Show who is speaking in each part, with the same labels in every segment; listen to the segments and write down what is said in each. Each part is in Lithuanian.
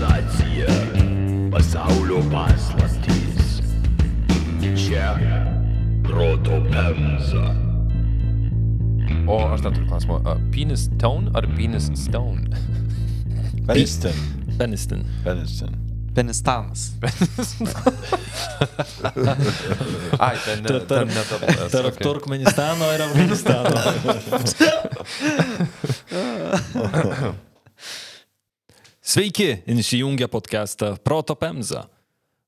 Speaker 1: Civilizacija, pasaulio paslaptys. Čia proto pemza.
Speaker 2: O aš dar turiu klausimą. Uh, penis tone ar penis stone?
Speaker 3: Peniston.
Speaker 2: Peniston.
Speaker 3: Peniston.
Speaker 4: Penistanas.
Speaker 2: Ai, ten ne, ten ne tavo.
Speaker 5: Tarp Turkmenistano ir Afganistano.
Speaker 2: Sveiki, įsijungę podcastą Proto Pemza.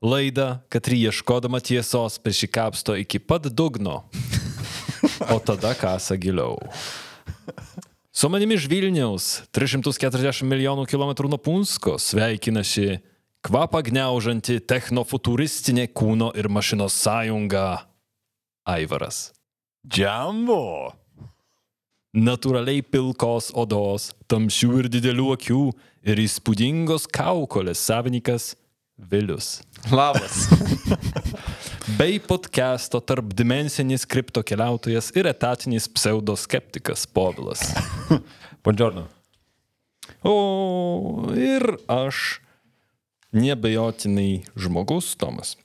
Speaker 2: Laidą, kad ieškodama tiesos prisikapsto iki pat dugno, o tada kasa giliau. Su manimi iš Vilniaus, 340 milijonų kilometrų nuo Punsko, sveikinasi kvapą gniaužanti technofuturistinė kūno ir mašinos sąjunga Aivaras.
Speaker 3: Džambo.
Speaker 2: Natūraliai pilkos odos, tamsių ir didelių akių ir įspūdingos kaukolės savininkas Vilius.
Speaker 4: Labas.
Speaker 2: Bei podcast'o tarp dimensinis kripto keliautojas ir etatinis pseudoskeptikas Povilas.
Speaker 5: Buongiorno.
Speaker 2: O ir aš nebejotinai žmogus Tomas.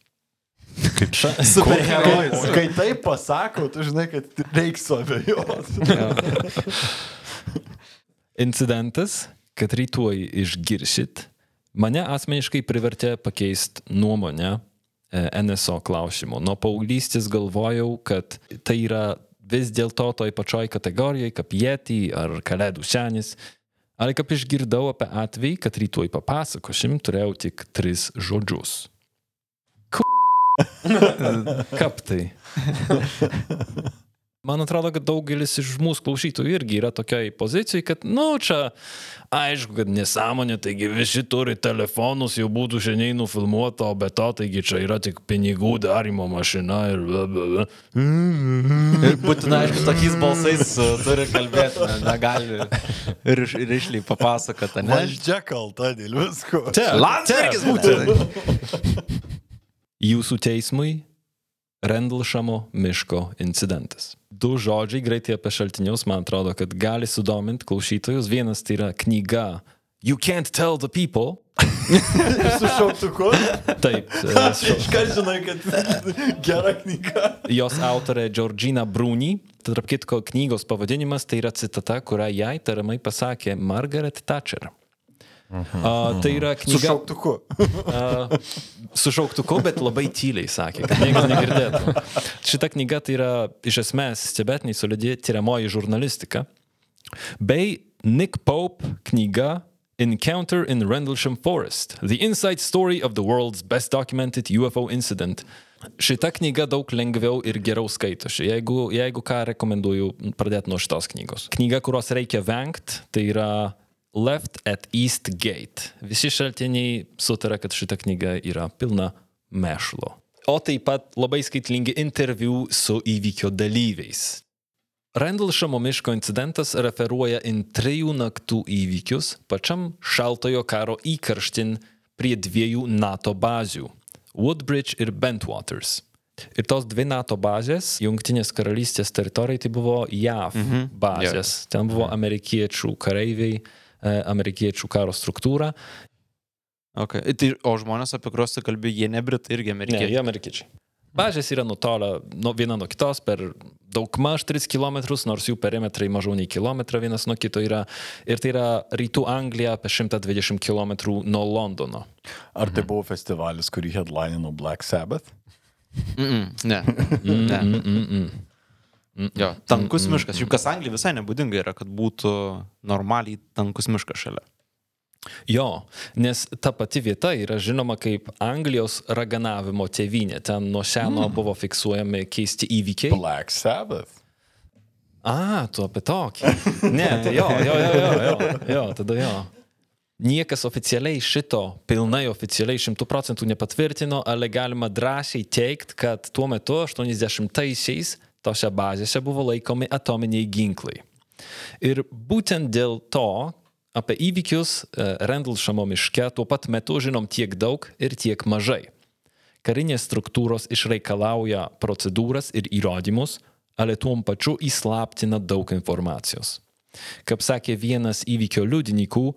Speaker 4: Superherojus.
Speaker 3: Kai taip pasako, tu žinai, kad reiks suabejoti.
Speaker 2: Incidentas, kad rytoj išgiršit, mane asmeniškai privertė pakeisti nuomonę e, NSO klausimu. Nuo paauglystės galvojau, kad tai yra vis dėlto toj pačioj kategorijai, kaip Yeti ar Kalėdų senis. Ale kaip išgirdau apie atvejį, kad rytoj papasakošim, turėjau tik tris žodžius. Ku... Kaip tai? Man atrodo, kad daugelis iš mūsų klausytojų irgi yra tokiai pozicijai, kad, nu, čia aišku, kad nesąmonė, taigi visi turi telefonus, jau būtų šiandien nufilmuota, o be to, taigi čia yra tik pinigų darimo mašina ir...
Speaker 4: Ir būtina, aišku, tokiais balsais uh, turi kalbėti, ne, negali riš, rišliai papasakoti, ne?
Speaker 3: Valdžia kalta dėl visko.
Speaker 2: Čia,
Speaker 4: Landsbergis būtų.
Speaker 2: Jūsų teismui Rendlšamo miško incidentas. Du žodžiai greitai apie šaltinius, man atrodo, kad gali sudominti klausytojus. Vienas tai yra knyga You Can't Tell the People.
Speaker 3: Su šauktuku.
Speaker 2: Taip, e,
Speaker 3: Iškart žinai, kad gera knyga.
Speaker 2: jos autorė Georgina Bruni. Tarp kitko, knygos pavadinimas tai yra citata, kurią jai tariamai pasakė Margaret Thatcher. Uh, tai yra
Speaker 3: Su
Speaker 2: knyga
Speaker 3: šauktuku.
Speaker 2: uh, su šauktuku, bet labai tyliai sakė, kad niekas negirdėtų. Šita knyga tai yra iš esmės stebėtinai solidi tyriamoji žurnalistika. Bei Nick Pope knyga Encounter in Rendlesham Forest – The Inside Story of the World's Best Documented UFO Incident. Šita knyga daug lengviau ir geriau skaitosi. Jeigu, jeigu ką, rekomenduoju pradėti nuo šitos knygos. Knyga, kurios reikia vengti, tai yra Left at East Gate. Visi šaltiniai sutarė, kad šita knyga yra pilna mešlo. O taip pat labai skaitlingi interviu su įvykio dalyviais. Rendlšamo miško incidentas referuoja į trijų naktų įvykius pačiam šaltojo karo įkarštin prie dviejų NATO bazių - Woodbridge ir Bentwaters. Ir tos dvi NATO bazės, Junktinės karalystės teritorijai, tai buvo JAV mhm. bazės. Ten buvo amerikiečių kareiviai, amerikiečių karo struktūra.
Speaker 4: Okay. Tai, o žmonės, apie kuriuos tu kalbėjai, jie ne britai, irgi
Speaker 2: Ne,
Speaker 4: amerikiečiai.
Speaker 2: jie amerikiečiai. Bazės yra nutolę nuo viena nuo kitos per daug maž 3 km, nors jų perimetrai mažiau nei kilometrą vienas nuo kito yra. Ir tai yra rytų Anglija apie 120 km nuo Londono.
Speaker 3: Ar tai buvo festivalis, kurį headlinino Black Sabbath?
Speaker 4: Mm -mm, ne. ne.
Speaker 2: Mm, mm, mm.
Speaker 4: Jo, tankus miškas. Juk kas Anglijai visai nebūdinga yra, kad būtų normaliai tankus miškas šalia.
Speaker 2: Jo, nes ta pati vieta yra žinoma kaip Anglijos raganavimo tėvynė. Ten nuo seno mm. buvo fiksuojami keisti įvykiai.
Speaker 3: Black Sabbath.
Speaker 2: A, tu apie tokį. Ne, tai jo, jo, jo, jo, jo, jo tada jo. Niekas oficialiai šito pilnai oficialiai šimtų procentų nepatvirtino, ale galima drąsiai teikti, kad tuo metu 80-aisiais tose bazėse buvo laikomi atominiai ginklai. Ir būtent dėl to apie įvykius e, Rendlšamo miške tuo pat metu žinom tiek daug ir tiek mažai. Karinės struktūros išreikalauja procedūras ir įrodymus, ale tuom pačiu įslaptina daug informacijos. Kaip sakė vienas įvykio liudininkų,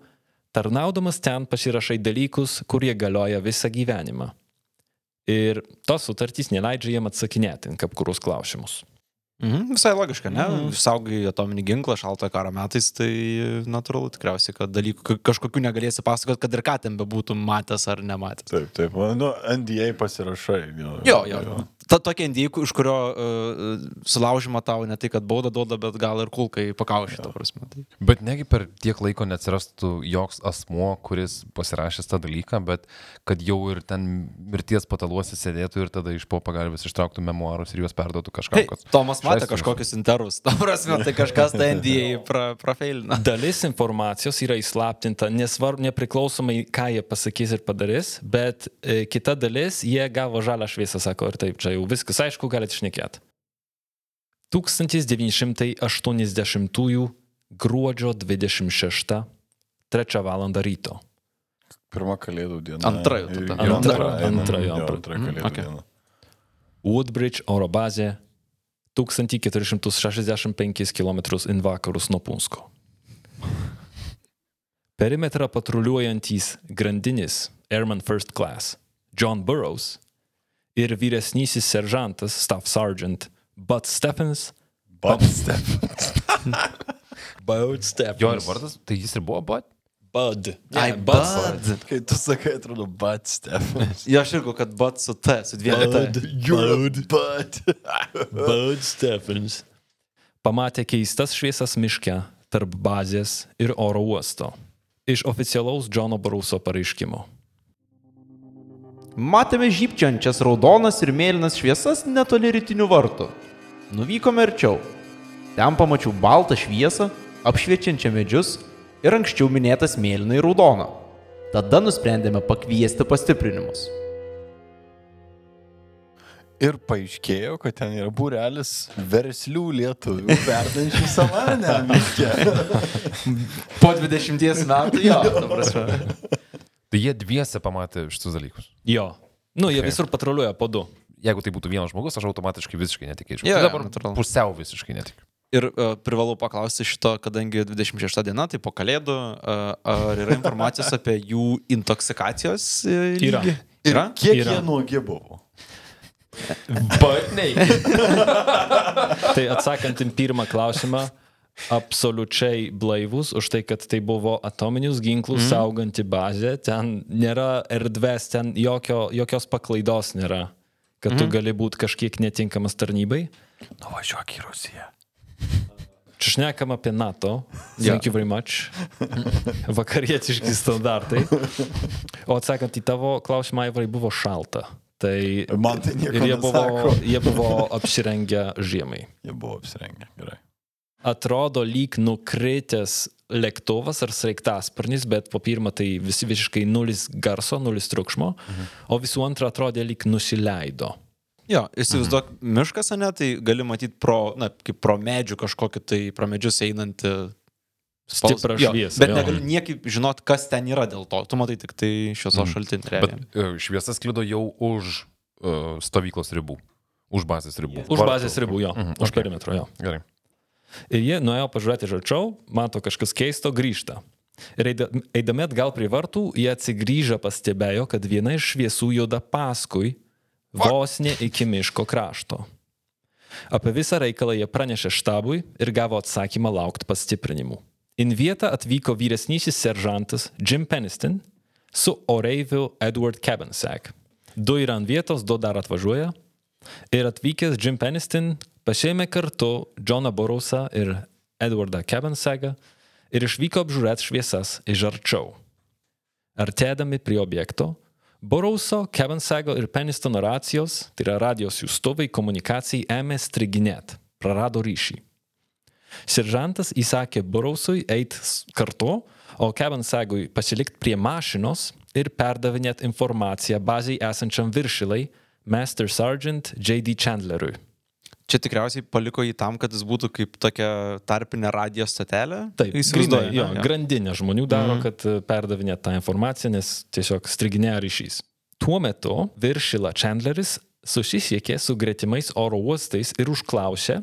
Speaker 2: Tarnaudamas ten pasirašai dalykus, kurie galioja visą gyvenimą. Ir tos sutartys neleidžia jiem atsakinėti kaip kurus klausimus.
Speaker 6: Mhm, visai logiška, ne? Mhm. Saugai atominį ginklą šaltojo karo metais, tai natūralu tikriausiai, kad dalykų ka- kažkokių negalėsi pasakoti, kad ir ką ten bebūtum matęs ar nematęs.
Speaker 3: Taip, taip. Nu, NDA pasirašai. Jo,
Speaker 6: Jo, jo. jo. Ta tokia indijai, iš kurio uh, sulaužima tau ne tai, kad baudą duoda, bet gal ir kulkai pakaušė, ta prasme. Tai.
Speaker 5: Bet negi per tiek laiko neatsirastų joks asmo, kuris pasirašęs tą dalyką, bet kad jau ir ten mirties pataluose sėdėtų ir tada iš po pagalbės ištrauktų memoarus ir juos perduotų kažkam.
Speaker 6: Hey,
Speaker 5: kad-
Speaker 6: Tomas matė
Speaker 5: Švęstų
Speaker 6: kažkokius interus, ta prasme, tai kažkas tą indijai pra, prafeilina.
Speaker 2: Dalis informacijos yra įslaptinta, nesvarbu, nepriklausomai, ką jie pasakys ir padarys, bet e, kita dalis, jie gavo žalą šviesą, sako, ir taip, čia jau viskas aišku, galite išnekėti. 1980 gruodžio 26, 3 val. ryto.
Speaker 3: Pirma kalėdų diena.
Speaker 6: Antra jau tada.
Speaker 2: Antra,
Speaker 3: antra,
Speaker 2: antra, antra.
Speaker 3: antra
Speaker 6: Mhm,
Speaker 3: kalėdų
Speaker 6: okei.
Speaker 3: diena.
Speaker 2: Woodbridge oro bazė 1465 km in vakarus nuo Punsko. Perimetrą patruliuojantys grandinis Airman First Class John Burroughs ir vyresnysis seržantas Staff Sergeant Bud Stephens.
Speaker 3: Bud step.
Speaker 2: Bud Stephens.
Speaker 5: Jo ir vardas, tai jis ir buvo, bet
Speaker 2: Bud.
Speaker 6: Ai,
Speaker 2: Yeah,
Speaker 6: bud.
Speaker 3: Kai tu sakai, atrodo, Bud step.
Speaker 6: Jo, aš irgi, kad bat su T, su dviem
Speaker 2: Bud.
Speaker 6: T.
Speaker 3: Bud. Bud.
Speaker 2: Bud Stephens. Pamatė keistas šviesas miške tarp bazės ir oro uosto. Iš oficialaus Džono Baruso pareiškimo.
Speaker 6: Matėme žypčiančias raudonas ir mėlynas šviesas netoli rytinių vartų. Nuvykome arčiau. Ten pamačiau baltą šviesą, apšviečiančią medžius ir anksčiau minėtas mėlyną ir raudoną. Tada nusprendėme pakviesti pastiprinimus.
Speaker 3: Ir paaiškėjo, kad ten yra būrelis verslių lietuvių verdančių savanę miške.
Speaker 6: Po 20 metų jo, ta prasme.
Speaker 5: Tai jie dviese pamatė šitus dalykus.
Speaker 2: Jo. Nu, jie
Speaker 5: Okay.
Speaker 2: visur patruliuoja po du.
Speaker 5: Jeigu tai būtų vienas žmogus, aš automatiškai visiškai netikėčiau.
Speaker 6: Jo,
Speaker 5: Tai dabar
Speaker 6: natūralu.
Speaker 5: pusiau visiškai netikiu.
Speaker 6: Ir uh, privalau paklausti šito, kadangi 26 diena, tai po kalėdų, uh, ar yra informacijos apie jų intoksikacijos uh,
Speaker 2: Yra.
Speaker 6: lygį?
Speaker 3: Ir
Speaker 6: Yra?
Speaker 3: kiek
Speaker 2: Yra.
Speaker 3: jie nuogi buvo?
Speaker 5: Batniai.
Speaker 2: Tai atsakant į pirmą klausimą, absoliučiai blaivus už tai, kad tai buvo atominius ginklus mm. sauganti bazė, ten nėra erdvės, ten jokio, jokios paklaidos nėra, kad mm. tu gali būti kažkiek netinkamas tarnybai.
Speaker 3: Nuvažiuok į Rusiją.
Speaker 2: Čia šnekam apie NATO. Thank you very much. Vakarietiški standartai. O atsakant į tavo klausimą, Aivarai, buvo šalta. Tai
Speaker 3: Man tai nieko
Speaker 2: ir jie buvo,
Speaker 3: nesako.
Speaker 2: jie buvo apsirengę žiemai.
Speaker 3: Jie buvo apsirengę. Gerai.
Speaker 2: Atrodo lyg nukritęs lėktuvas ar sraigtasparnis, bet po pirmą tai visi visiškai nulis garso, nulis triukšmo, mhm. o visų antra atrodė lyg nusileido.
Speaker 6: Jo, įsivaizduok, mhm. miškas, ne, tai gali matyti pro, na, kaip pro medžių kažkokį tai pro medžius einantį
Speaker 2: Stiprą
Speaker 6: Jo,
Speaker 2: šviesą,
Speaker 6: Bet negali niekaip žinot, kas ten yra dėl to. Tu matai tik tai šviesos mm. šaltinį.
Speaker 5: Bet e, šviesa sklido jau už uh, stovyklos ribų. Už bazės ribų.
Speaker 2: Už
Speaker 5: Vartų.
Speaker 2: bazės ribų, jo.
Speaker 5: Mhm,
Speaker 2: Už
Speaker 5: okay.
Speaker 2: perimetro, jo.
Speaker 5: Gerai.
Speaker 2: Ir jie nuėjo pažiūrėti iš arčiau, mato kažkas keisto, grįžta. Ir eida- eidami atgal prie vartų, jie atsigrįžę pastebėjo, kad viena iš šviesų juda paskui, vos ne iki miško krašto. Apie visą reikalą jie pranešė štabui ir gavo atsakymą laukti pastiprinimų. In vietą atvyko vyresnysis seržantas Jim Peniston su oreiviu Edward Cabansack. Du yra ant vietos, du dar atvažiuoja. Ir atvykęs Jim Peniston pašėmė kartu Johną Borusą ir Edwardą Cabansagą ir išvyko apžiūrėti šviesas iš arčiau. Artėdami prie objekto, Boruso, Cabansago ir Penistono racijos, tai yra radijos siūstuvai komunikacijai, ėmė striginėti, prarado ryšį. Seržantas įsakė Burusui eiti kartu, o Cabansagui pasilikti prie mašinos ir perdavinėti informaciją baziai esančiam viršilai Master Sergeant J.D. Chandleriui.
Speaker 6: Čia tikriausiai paliko jį tam, kad jis būtų kaip tokia tarpinė radio stotelė.
Speaker 2: Taip,
Speaker 6: įsivaizduoju.
Speaker 2: jo?
Speaker 6: Jo.
Speaker 2: grandinė žmonių daro, mm. kad e, perdavinėtų tą informaciją, nes tiesiog striginėja ryšys. Tuo metu viršila Chandleris susisiekė su gretimais oro uostais ir užklausė,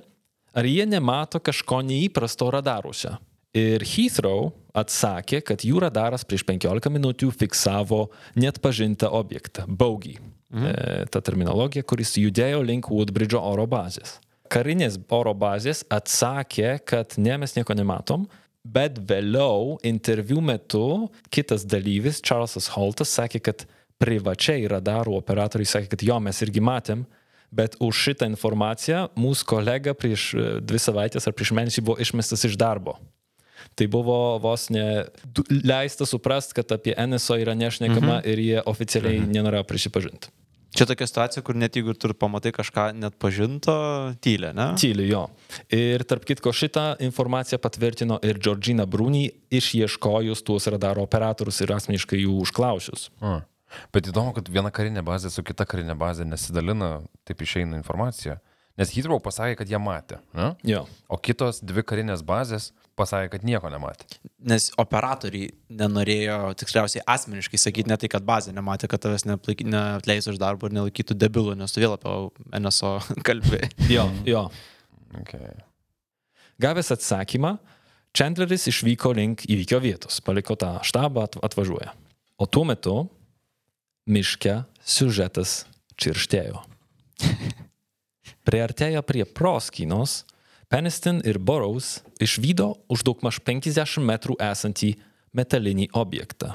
Speaker 2: ar jie nemato kažko neįprasto radaruose. Ir Heathrow atsakė, kad jų radaras prieš 15 minučių fiksavo net pažintą objektą - bogey. Mhm. E, ta terminologija, kuris judėjo link Woodbridge'o oro bazės. Karinės oro bazės atsakė, kad ne, mes nieko nematom, bet vėliau interviu metu kitas dalyvis, Charlesas Holtas, sakė, kad privačiai radarų operatoriai sakė, kad jo, mes irgi matėm, bet už šitą informaciją mūsų kolega prieš e, dvi savaitės ar prieš mėnesį buvo išmestas iš darbo. Tai buvo vos ne leista suprasti, kad apie NSO yra nešnekama mhm. ir jie oficialiai mhm. nenorėjo prisipažinti.
Speaker 6: Čia tokia situacija, kur net jeigu tu pamatai kažką net pažinto, tylė, ne?
Speaker 2: Tyliai jo. Ir tarp kitko šitą informaciją patvirtino ir Georgina Brūny, išieškojus tuos radaro operatorius ir asmeniškai jų užklausius.
Speaker 5: A. Bet įdomu, kad viena karinė bazė su kita karinė bazė nesidalina, taip išeina informacija. Nes Heathrow pasakė, kad jie matė. Ne?
Speaker 2: Jo.
Speaker 5: O kitos dvi karinės bazės pasakė, kad nieko nematė.
Speaker 6: Nes operatoriai nenorėjo tikriausiai asmeniškai sakyti ne tai, kad bazė nematė, kad tavęs neatleis iš darbo ir nelaikytų debilų, nes tu vėl apie NSO kalbėjai.
Speaker 2: Jo, jo.
Speaker 5: Okay.
Speaker 2: Gavęs atsakymą, Chandleris išvyko link įvykio vietos, paliko tą štabą, at- atvažiuoja. O tuo metu miške siužetas čirštėjo. Priartėję prie proskynos, Peniston ir Burrows išvydo už daugmaž 50 metrų esantį metalinį objektą.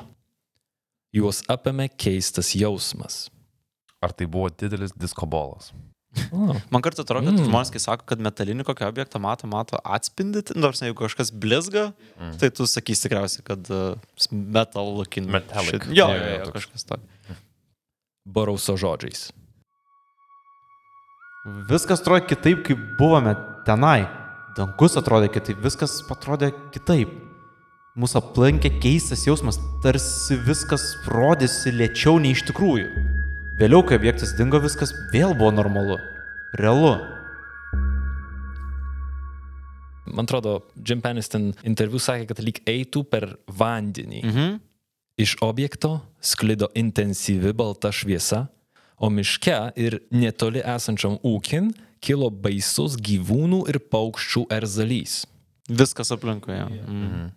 Speaker 2: Juos apėmė keistas jausmas.
Speaker 5: Ar tai buvo didelis diskobolas?
Speaker 2: O,
Speaker 6: Man kartu atrodo, kad
Speaker 2: Mm.
Speaker 6: žmonės, kai sako, kad metalinį kokį objektą mato, mato atspindyti, nors jeigu kažkas blizga, mm. tai tu sakysi tikriausiai, kad uh, metal looking. Shit. Jo,
Speaker 5: Jo,
Speaker 6: jo,
Speaker 5: jo,
Speaker 6: kažkas to.
Speaker 2: Burrowso žodžiais.
Speaker 6: Viskas atrodė kitaip, kaip buvome tenai. Dangus atrodė kitaip, viskas atrodė kitaip. Mūsų aplankė keistas jausmas, tarsi viskas rodėsi lėčiau nei iš tikrųjų. Vėliau, kai objektas dingo, viskas vėl buvo normalu. Realu.
Speaker 2: Man atrodo, Jim Peniston interviu sakė, kad lyg eitų per vandenį.
Speaker 6: Mhm.
Speaker 2: Iš objekto sklido intensyvi balta šviesa, o miške ir netoli esančiam ūkin kilo baisus gyvūnų ir paukščių erzalys.
Speaker 6: Viskas aplinkui. Ja. Mhm.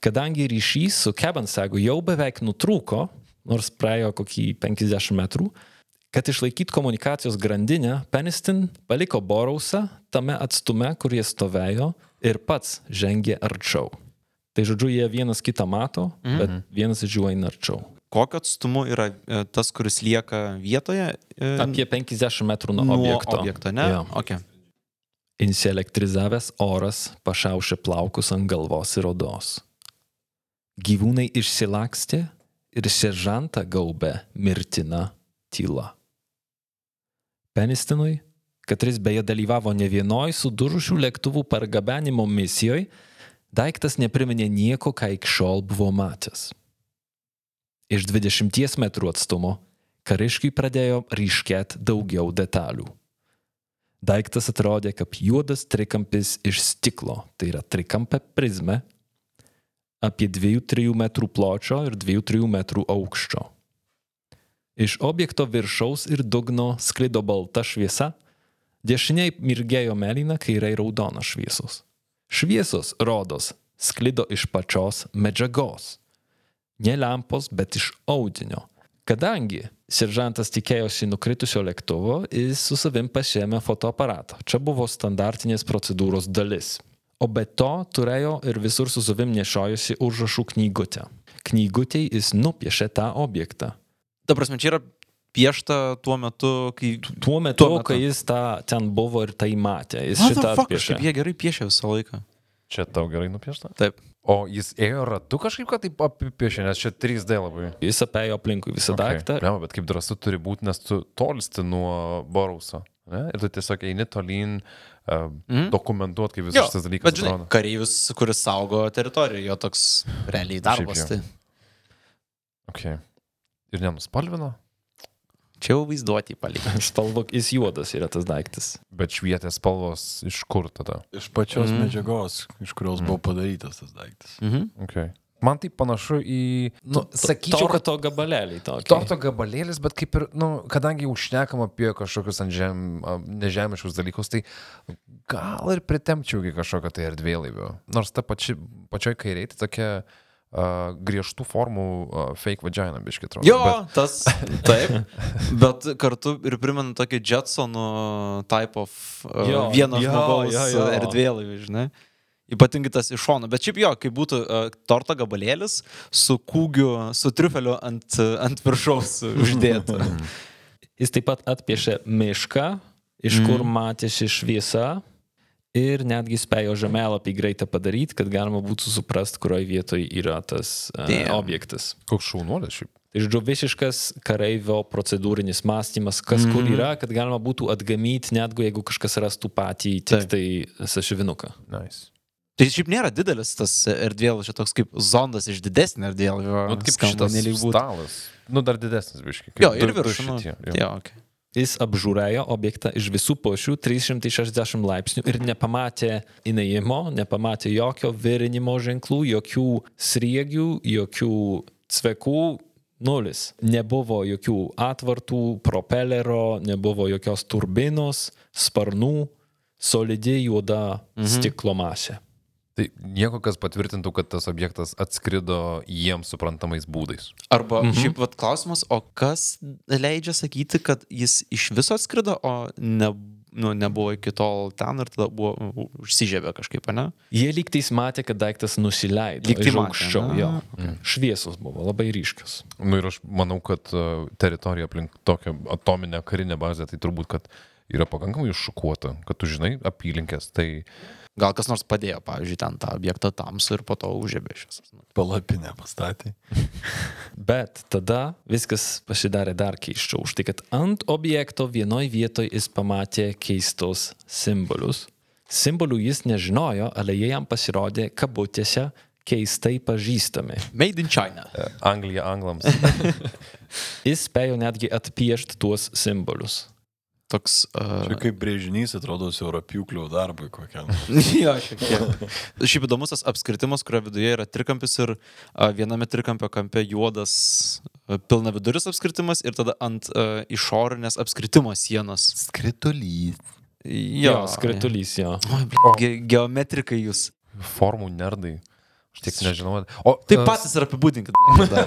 Speaker 2: Kadangi ryšys su Kebansagu jau beveik nutrūko, nors praėjo kokį 50 metrų, kad išlaikytų komunikacijos grandinę, Peniston paliko Borausą tame atstume, kur jie stovėjo ir pats žengė arčiau. Tai žodžiu, jie vienas kitą mato, mhm. bet vienas iš jų eina arčiau.
Speaker 6: Kokiu atstumu yra e, tas, kuris lieka vietoje? e,
Speaker 2: Apie 50 metrų nuo,
Speaker 6: nuo
Speaker 2: objekto.
Speaker 6: objekto, ne?
Speaker 2: Jo.
Speaker 6: Okay.
Speaker 2: Įsielektrizavęs oras pašiaušė plaukus ant galvos ir odos. Gyvūnai išsilakstė ir seržantą gaubė mirtina tyla. Penistinui, kuris beje dalyvavo ne vienoj sudužusių lėktuvų pargabenimo misijoje, daiktas nepriminė nieko, ką iki šiol buvo matęs. Iš 20 metrų atstumo kariškiai pradėjo ryškėti daugiau detalių. Daiktas atrodė kaip juodas trikampis iš stiklo, tai yra trikampė prizmė, apie 2-3 metrų pločio ir 2-3 metrų aukščio. Iš objekto viršaus ir dugno sklido balta šviesa, dešiniai mirgėjo mėlyna, kairiai raudona šviesos. Šviesos, rodos, sklido iš pačios medžiagos. Ne lempos, bet iš audinio. Kadangi seržantas tikėjosi nukritusio lėktuvo, jis su savim pasiėmė fotoaparatą. Čia buvo standartinės procedūros dalis. O be to turėjo ir visur su savim nešiojusi užrašų knygutę. Knygutėj jis nupiešė tą objektą.
Speaker 6: Ta prasme, čia yra piešta tuo metu, kai...
Speaker 2: Tuo metu,
Speaker 6: Tuo metu.
Speaker 2: kai jis tą, ten buvo ir tai matė, jis šitą
Speaker 6: kažkaip jie gerai piešia visą laiką.
Speaker 5: Čia tau gerai nupiešta?
Speaker 6: Taip.
Speaker 5: O jis ėjo ratu kažkaip, kad taip apipiešė, nes čia 3D labai.
Speaker 2: Jis apėjo aplinkui visą okay. daiktą.
Speaker 5: Ne, bet kaip drąsu turi būti, nes tu tolsti nuo Borauso. Ne? Ir tu tiesiog eini tolyn uh, mm. dokumentuoti, kaip visas šitas dalykas
Speaker 6: bet žinai, kareivis, kuris saugo teritoriją, jo toks realiai darbas. Tai
Speaker 5: Okay. Ir nenuspalvino,
Speaker 6: čia jau vaizduoti palikti.
Speaker 2: Spalvok, jis juodas yra tas daiktas.
Speaker 5: bet švietė spalvos iš kur tada?
Speaker 3: Iš pačios
Speaker 6: Mhm.
Speaker 3: mm. medžiagos, iš kurios mm. buvo padarytas tas daiktas.
Speaker 6: Mhm.
Speaker 5: Okay. Man tai panašu į, nu, sakyčiau, kad
Speaker 2: Torto gabalėliai tokie.
Speaker 5: torto gabalėlis, bet kaip ir, nu, kadangi jau šnekam apie kažkokius žem, nežemiškus dalykus, tai gal ir pritempčiau iki kažkokio tai erdvėlaivio. Nors ta pači, pačioj kairiai tai tokia uh, griežtų formų uh, fake vagina, biškit, atrodo.
Speaker 6: Jo,
Speaker 5: Bet,
Speaker 6: tas taip. Bet kartu ir primenu tokį Jetsonų type of uh,
Speaker 2: Jo,
Speaker 6: vieno
Speaker 2: jo,
Speaker 6: žmogaus
Speaker 2: jo, jo.
Speaker 6: erdvėlaivį, žinai. Ypatingai tas iš šono. Bet šiaip jo, kai būtų uh, torto gabalėlis su kūgiu, su triufeliu ant, ant viršaus uždėta.
Speaker 2: Jis taip pat atpiešė mišką, iš kur matėsi šviesa ir netgi spėjo žemėlapį greitai padaryti, kad galima būtų suprasti, kurioje vietoje yra tas uh, objektas.
Speaker 5: koks šaunuolis šiaip.
Speaker 2: Tai žodžiu, visiškas kareivio procedūrinis mąstymas, kas mm -hmm. kur yra, kad galima būtų atgamyti, netgi jeigu kažkas rastų patį tik
Speaker 6: Taip.
Speaker 2: tai sašivinuką.
Speaker 5: Nice.
Speaker 6: Tai šiaip nėra didelis tas erdvėlaivis, čia toks kaip zondas iš didesnio erdvėlaivio.
Speaker 5: Nu, kaip šitas
Speaker 6: nelyg būtų.
Speaker 5: stalas. Nu, dar didesnis, biškai.
Speaker 6: Jo, ir viršų. Nu,
Speaker 5: jo,
Speaker 6: okay.
Speaker 2: Jis apžiūrėjo objektą iš visų pusių 360 laipsnių ir nepamatė įėjimo, nepamatė jokio virinimo ženklų, jokių sriegių, jokių cvekų. Nulis. Nebuvo jokių atvartų, propelerio, nebuvo jokios turbinos, sparnų, solidi juoda mhm. stiklo masė.
Speaker 5: Tai nieko, kas patvirtintų, kad tas objektas atskrido jiems suprantamais būdais.
Speaker 6: Arba mhm. šiaip vat klausimas, o kas leidžia sakyti, kad jis iš viso atskrido, o ne, nu, nebuvo iki tol ten ir tada buvo u- užsižiebė kažkaip, ne?
Speaker 2: Jie lygtais matė, kad daiktas nusileido.
Speaker 6: Lyg tai
Speaker 2: iš
Speaker 6: matė,
Speaker 2: aukščiau,
Speaker 6: na,
Speaker 2: jo. Šviesos buvo labai ryškios.
Speaker 5: Na nu, ir aš manau, kad uh, teritorija aplink tokią atominę karinę bazę, tai turbūt, kad yra pakankamai iššukuota, kad tu žinai apylinkės. Tai
Speaker 6: Gal kas nors padėjo, pavyzdžiui, ten tą objektą tamsų ir po to užžiebė šis.
Speaker 3: Palapinę pastatė.
Speaker 2: Bet tada viskas pasidarė dar keiščiau. Už tai, kad ant objekto vienoje vietoje jis pamatė keistus simbolius. Simbolių jis nežinojo, ale jie jam pasirodė kabutėse keistai pažįstami.
Speaker 6: Made in China.
Speaker 5: uh, Anglija anglams.
Speaker 2: Jis spėjo netgi atpiešti tuos simbolius.
Speaker 6: Toks. Uh...
Speaker 3: Čia kaip brėžinys atrodo siaurapiuklio darbai kokiam.
Speaker 6: jo, šiek tiek. Šiaip įdomus tas apskritimas, kurio viduje yra trikampis ir a, viename trikampio kampe juodas a, pilna viduris apskritimas ir tada ant a, išorinės apskritimo sienos.
Speaker 3: Skritulys.
Speaker 2: Jo, skritulys jo.
Speaker 6: Oi, ge geometrikai jūs.
Speaker 5: Formų nerdai. Aš tiek nežinau. O
Speaker 6: Tai
Speaker 5: uh,
Speaker 6: patys ir apibūdinkit.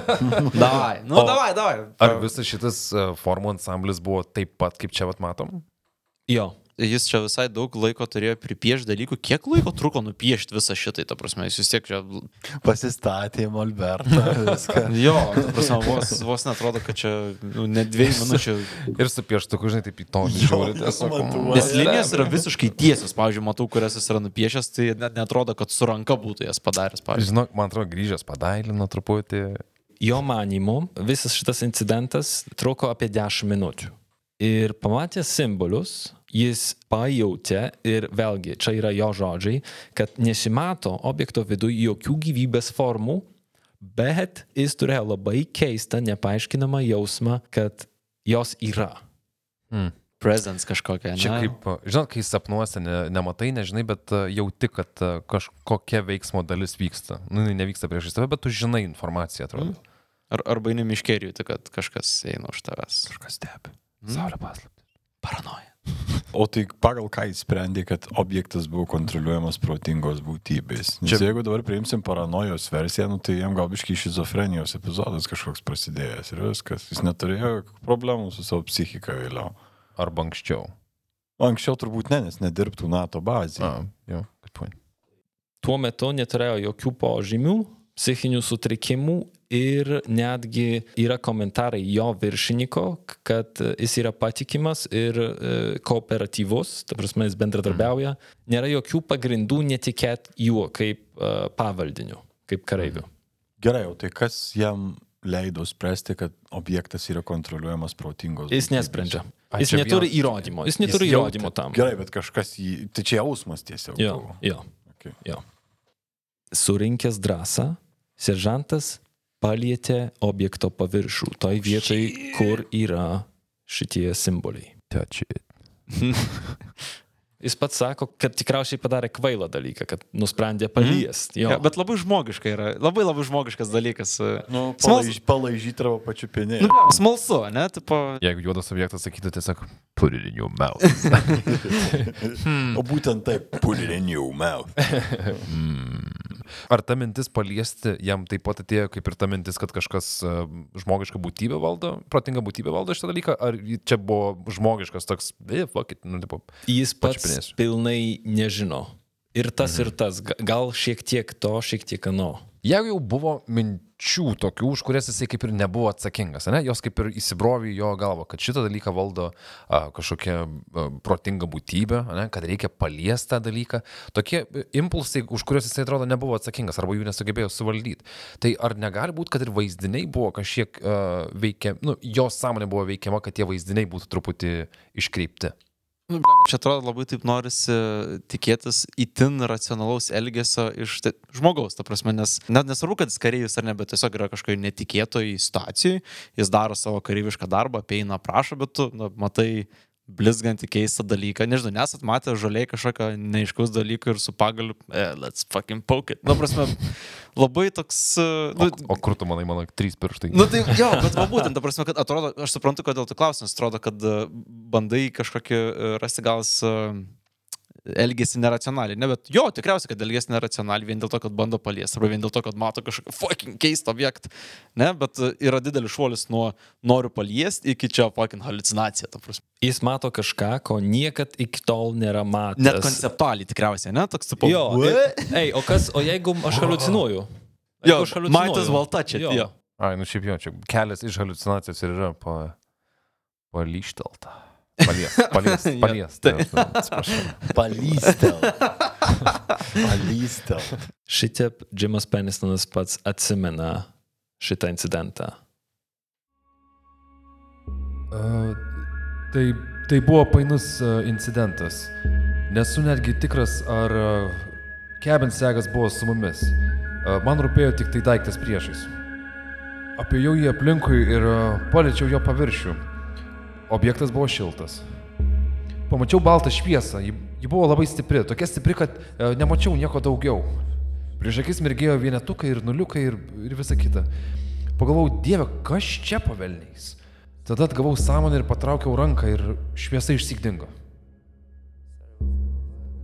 Speaker 6: Davai, nu
Speaker 5: O-
Speaker 6: davai, davai.
Speaker 5: Ar visas šitas uh, formų ansamblis buvo taip pat, kaip čia vat matom?
Speaker 2: Jo.
Speaker 6: Jis čia visai daug laiko turėjo pripiešti dalykų. Kiek laiko truko nupiešti visą šitai, ta prasme, jis vis tiek čia...
Speaker 3: Pasistatė Molbertą. Viską.
Speaker 6: Jo, ta prasme, vos, vos netrodo, kad čia nu, ne dviejų minučių
Speaker 5: Ir su pieštuku, žinai, taip į to
Speaker 3: Jo,
Speaker 5: žiūri. tiesiog,
Speaker 3: matuoja.
Speaker 6: Nes linijos yra visiškai tiesios, pavyzdžiui, matau, kurias jis yra nupiešęs, tai net netrodo, kad su ranka būtų jas padaręs, pavyzdžiui.
Speaker 5: Žinok, man atrodo, grįžęs padailino truputį.
Speaker 2: Jo manimu, visas šitas incidentas truko apie 10 minučių. Ir pamatęs simbolius, jis pajutė, ir vėlgi, čia yra jo žodžiai, kad nesimato objekto viduje jokių gyvybės formų, bet jis turėjo labai keistą, nepaaiškinamą jausmą, kad jos yra.
Speaker 5: Hmm.
Speaker 6: Presence kažkokia, ne?
Speaker 5: Čia kaip, žinot, kai sapnuose ne, nematai, nežinai, bet uh, jauti, kad uh, kažkokia veiksmo dalis vyksta. Nu, nevyksta prieš tave, bet tu žinai informaciją, atrodo.
Speaker 6: Ar, arba eini miškeriui, tai kad kažkas eina už tavęs.
Speaker 3: Kažkas stebi.
Speaker 5: Saulė paslaptis.
Speaker 6: Paranoja.
Speaker 3: O tai pagal ką jis sprendė, kad objektas buvo kontroliuojamas protingos būtybės? Nes
Speaker 5: Čia-
Speaker 3: jeigu dabar priimsim paranojos versiją, nu, tai jam gal biškai šizofrenijos epizodas kažkoks prasidėjęs ir viskas. Jis neturėjo problemų su savo psichika vėliau.
Speaker 5: Arba anksčiau.
Speaker 3: Anksčiau turbūt ne, nes nedirbtų NATO bazėje.
Speaker 5: A, jo, good point.
Speaker 2: Tuo metu neturėjo jokių požymių, psichinių sutrikimų ir netgi yra komentarai jo viršininko, kad jis yra patikimas ir e, kooperatyvus, ta prasme jis bendradarbiauja. Nėra jokių pagrindų netikėti juo kaip e, pavaldiniu, kaip kareiviu.
Speaker 3: Gerai, o tai kas jam leido spręsti, kad objektas yra kontroliuojamas protingos
Speaker 2: Jis nesprendžia.
Speaker 5: Ai,
Speaker 2: Jis neturi
Speaker 5: vienas-
Speaker 2: įrodymo. Jis neturi
Speaker 3: Jis
Speaker 2: įrodymo tam.
Speaker 3: Gerai, bet kažkas jį... Tai čia jausmas tiesiog.
Speaker 2: Jo, jo.
Speaker 3: Okay.
Speaker 2: Jo. Surinkęs drąsą, seržantas palietė objekto paviršių, toj vietoj, kur yra šitie simboliai.
Speaker 5: Touch it.
Speaker 2: Jis pats sako, kad tikriausiai padarė kvailą dalyką, kad nusprendė paliesti.
Speaker 6: Ja, bet labai žmogiška yra, labai labai žmogiškas dalykas.
Speaker 3: Nu, palaižyti arba pačiupinėti.
Speaker 6: Nu, smalsu, ne? Tipo,
Speaker 5: Jeigu juodas objektas sakytų tiesiog, put it in your mouth.
Speaker 3: O būtent taip, put it in your mouth.
Speaker 5: Ar ta mintis paliesti jam taip pat atėjo kaip ir ta mintis, kad kažkas e, žmogiška būtybė valdo, protinga būtybė valdo šitą dalyką, ar čia buvo žmogiškas toks, eh, fuck it, nu, tipo,
Speaker 2: Jis pats
Speaker 5: Pačiupinėsiu.
Speaker 2: pilnai nežino. Ir tas, ir tas. Ga- Gal šiek tiek to, šiek tiek ano.
Speaker 5: Jeigu jau buvo minčių tokių, už kurias jisai kaip ir nebuvo atsakingas, ne? jos kaip ir įsibrovė jo galvą, kad šitą dalyką valdo a, kažkokia a, protinga būtybė, ne? kad reikia paliesti tą dalyką. Tokie e, impulsai, už kuriuos jisai atrodo nebuvo atsakingas arba jų nesugebėjo suvaldyti. Tai ar negali būti, kad ir vaizdiniai buvo kažkiek uh, veikia, nu, jos sąmonė buvo veikiama, kad tie vaizdiniai būtų truputį iškreipti.
Speaker 6: Nu, čia atrodo labai taip norisi tikėtis įtin racionalaus elgesio iš tai, žmogaus, ta prasme, nes net nesvarbu, kad jis kareivis ar ne, bet tiesiog yra kažkoje netikėtoje situacijoje, jis daro savo kareivišką darbą, apeina prašo, bet tu na, matai blizgantį keistą dalyką. Nežinau, nesat matę žaliai kažkokio neaiškaus dalyko ir su pagaliu, eh, let's fucking poke it. Na, prasme, labai toks...
Speaker 5: O,
Speaker 6: Nu,
Speaker 5: o kur tu manai, mano trys pirštai?
Speaker 6: Nu tai jo, bet va būtent, ta prasme, kad atrodo, aš suprantu, kodėl tu klausimas, atrodo, kad e, bandai kažkokį e, rasti gal elgesi neracionaliai. Ne, bet jo, tikriausiai, kad elgesi neracionaliai vien dėl to, kad bando paliesti, arba vien dėl to, kad mato kažkokį fucking keistą objektą. Ne, bet yra didelis šuolis nuo noriu paliesti iki čia fucking halucinacija.
Speaker 2: Jis mato kažką, ko niekad iki tol nėra matęs.
Speaker 6: Net konceptualiai tikriausiai, ne, toks tipo.
Speaker 2: Jo, ir, ei, o kas, o jeigu aš halucinuoju?
Speaker 6: Jo,
Speaker 2: Jeigu aš haliucinuoju?
Speaker 6: might as well touch it, jo.
Speaker 5: Ai, nu šiaip jo, čia kelias iš halucinacijos ir yra pa, palyštelta. Palies, palies,
Speaker 6: Jo,
Speaker 5: palies.
Speaker 6: taip.
Speaker 5: Atsiprašau.
Speaker 3: Palystel. Palystel.
Speaker 2: Šitaip Jimas Penistonas pats atsimena šitą incidentą.
Speaker 7: Uh, tai, tai buvo painus uh, incidentas. Nesu netgi tikras, ar uh, Kevin Segas buvo su mumis. Uh, man rūpėjo tik tai daiktas priešais. Apėjau jį aplinkui ir uh, paliečiau jo paviršių. Objektas buvo šiltas. Pamačiau baltą šviesą, ji, ji buvo labai stipri, tokia stipri, kad uh, nemačiau nieko daugiau. Prieš akis mirgėjo vienetukai ir nuliukai ir, ir visa kita. Pagalvojau, Dieve, kas čia pavelniais? Tada atgavau sąmonę ir patraukiau ranką ir šviesa išsigdingo.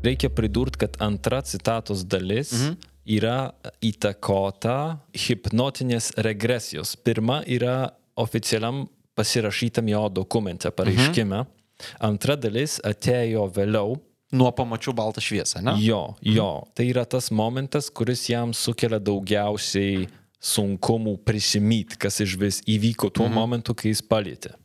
Speaker 2: Reikia pridurti, kad antra citatos dalis mhm. yra įtakota hipnotinės regresijos. Pirma yra oficialiam pasirašytam jo dokumente, pareiškime. Mhm. Antra dalis atėjo vėliau.
Speaker 6: Nuo pamačių baltą šviesą, ne?
Speaker 2: Jo, jo. Tai yra tas momentas, kuris jam sukelia daugiausiai sunkumų prisimyti, kas iš vis įvyko tuo mhm. momentu, kai jis palėtė.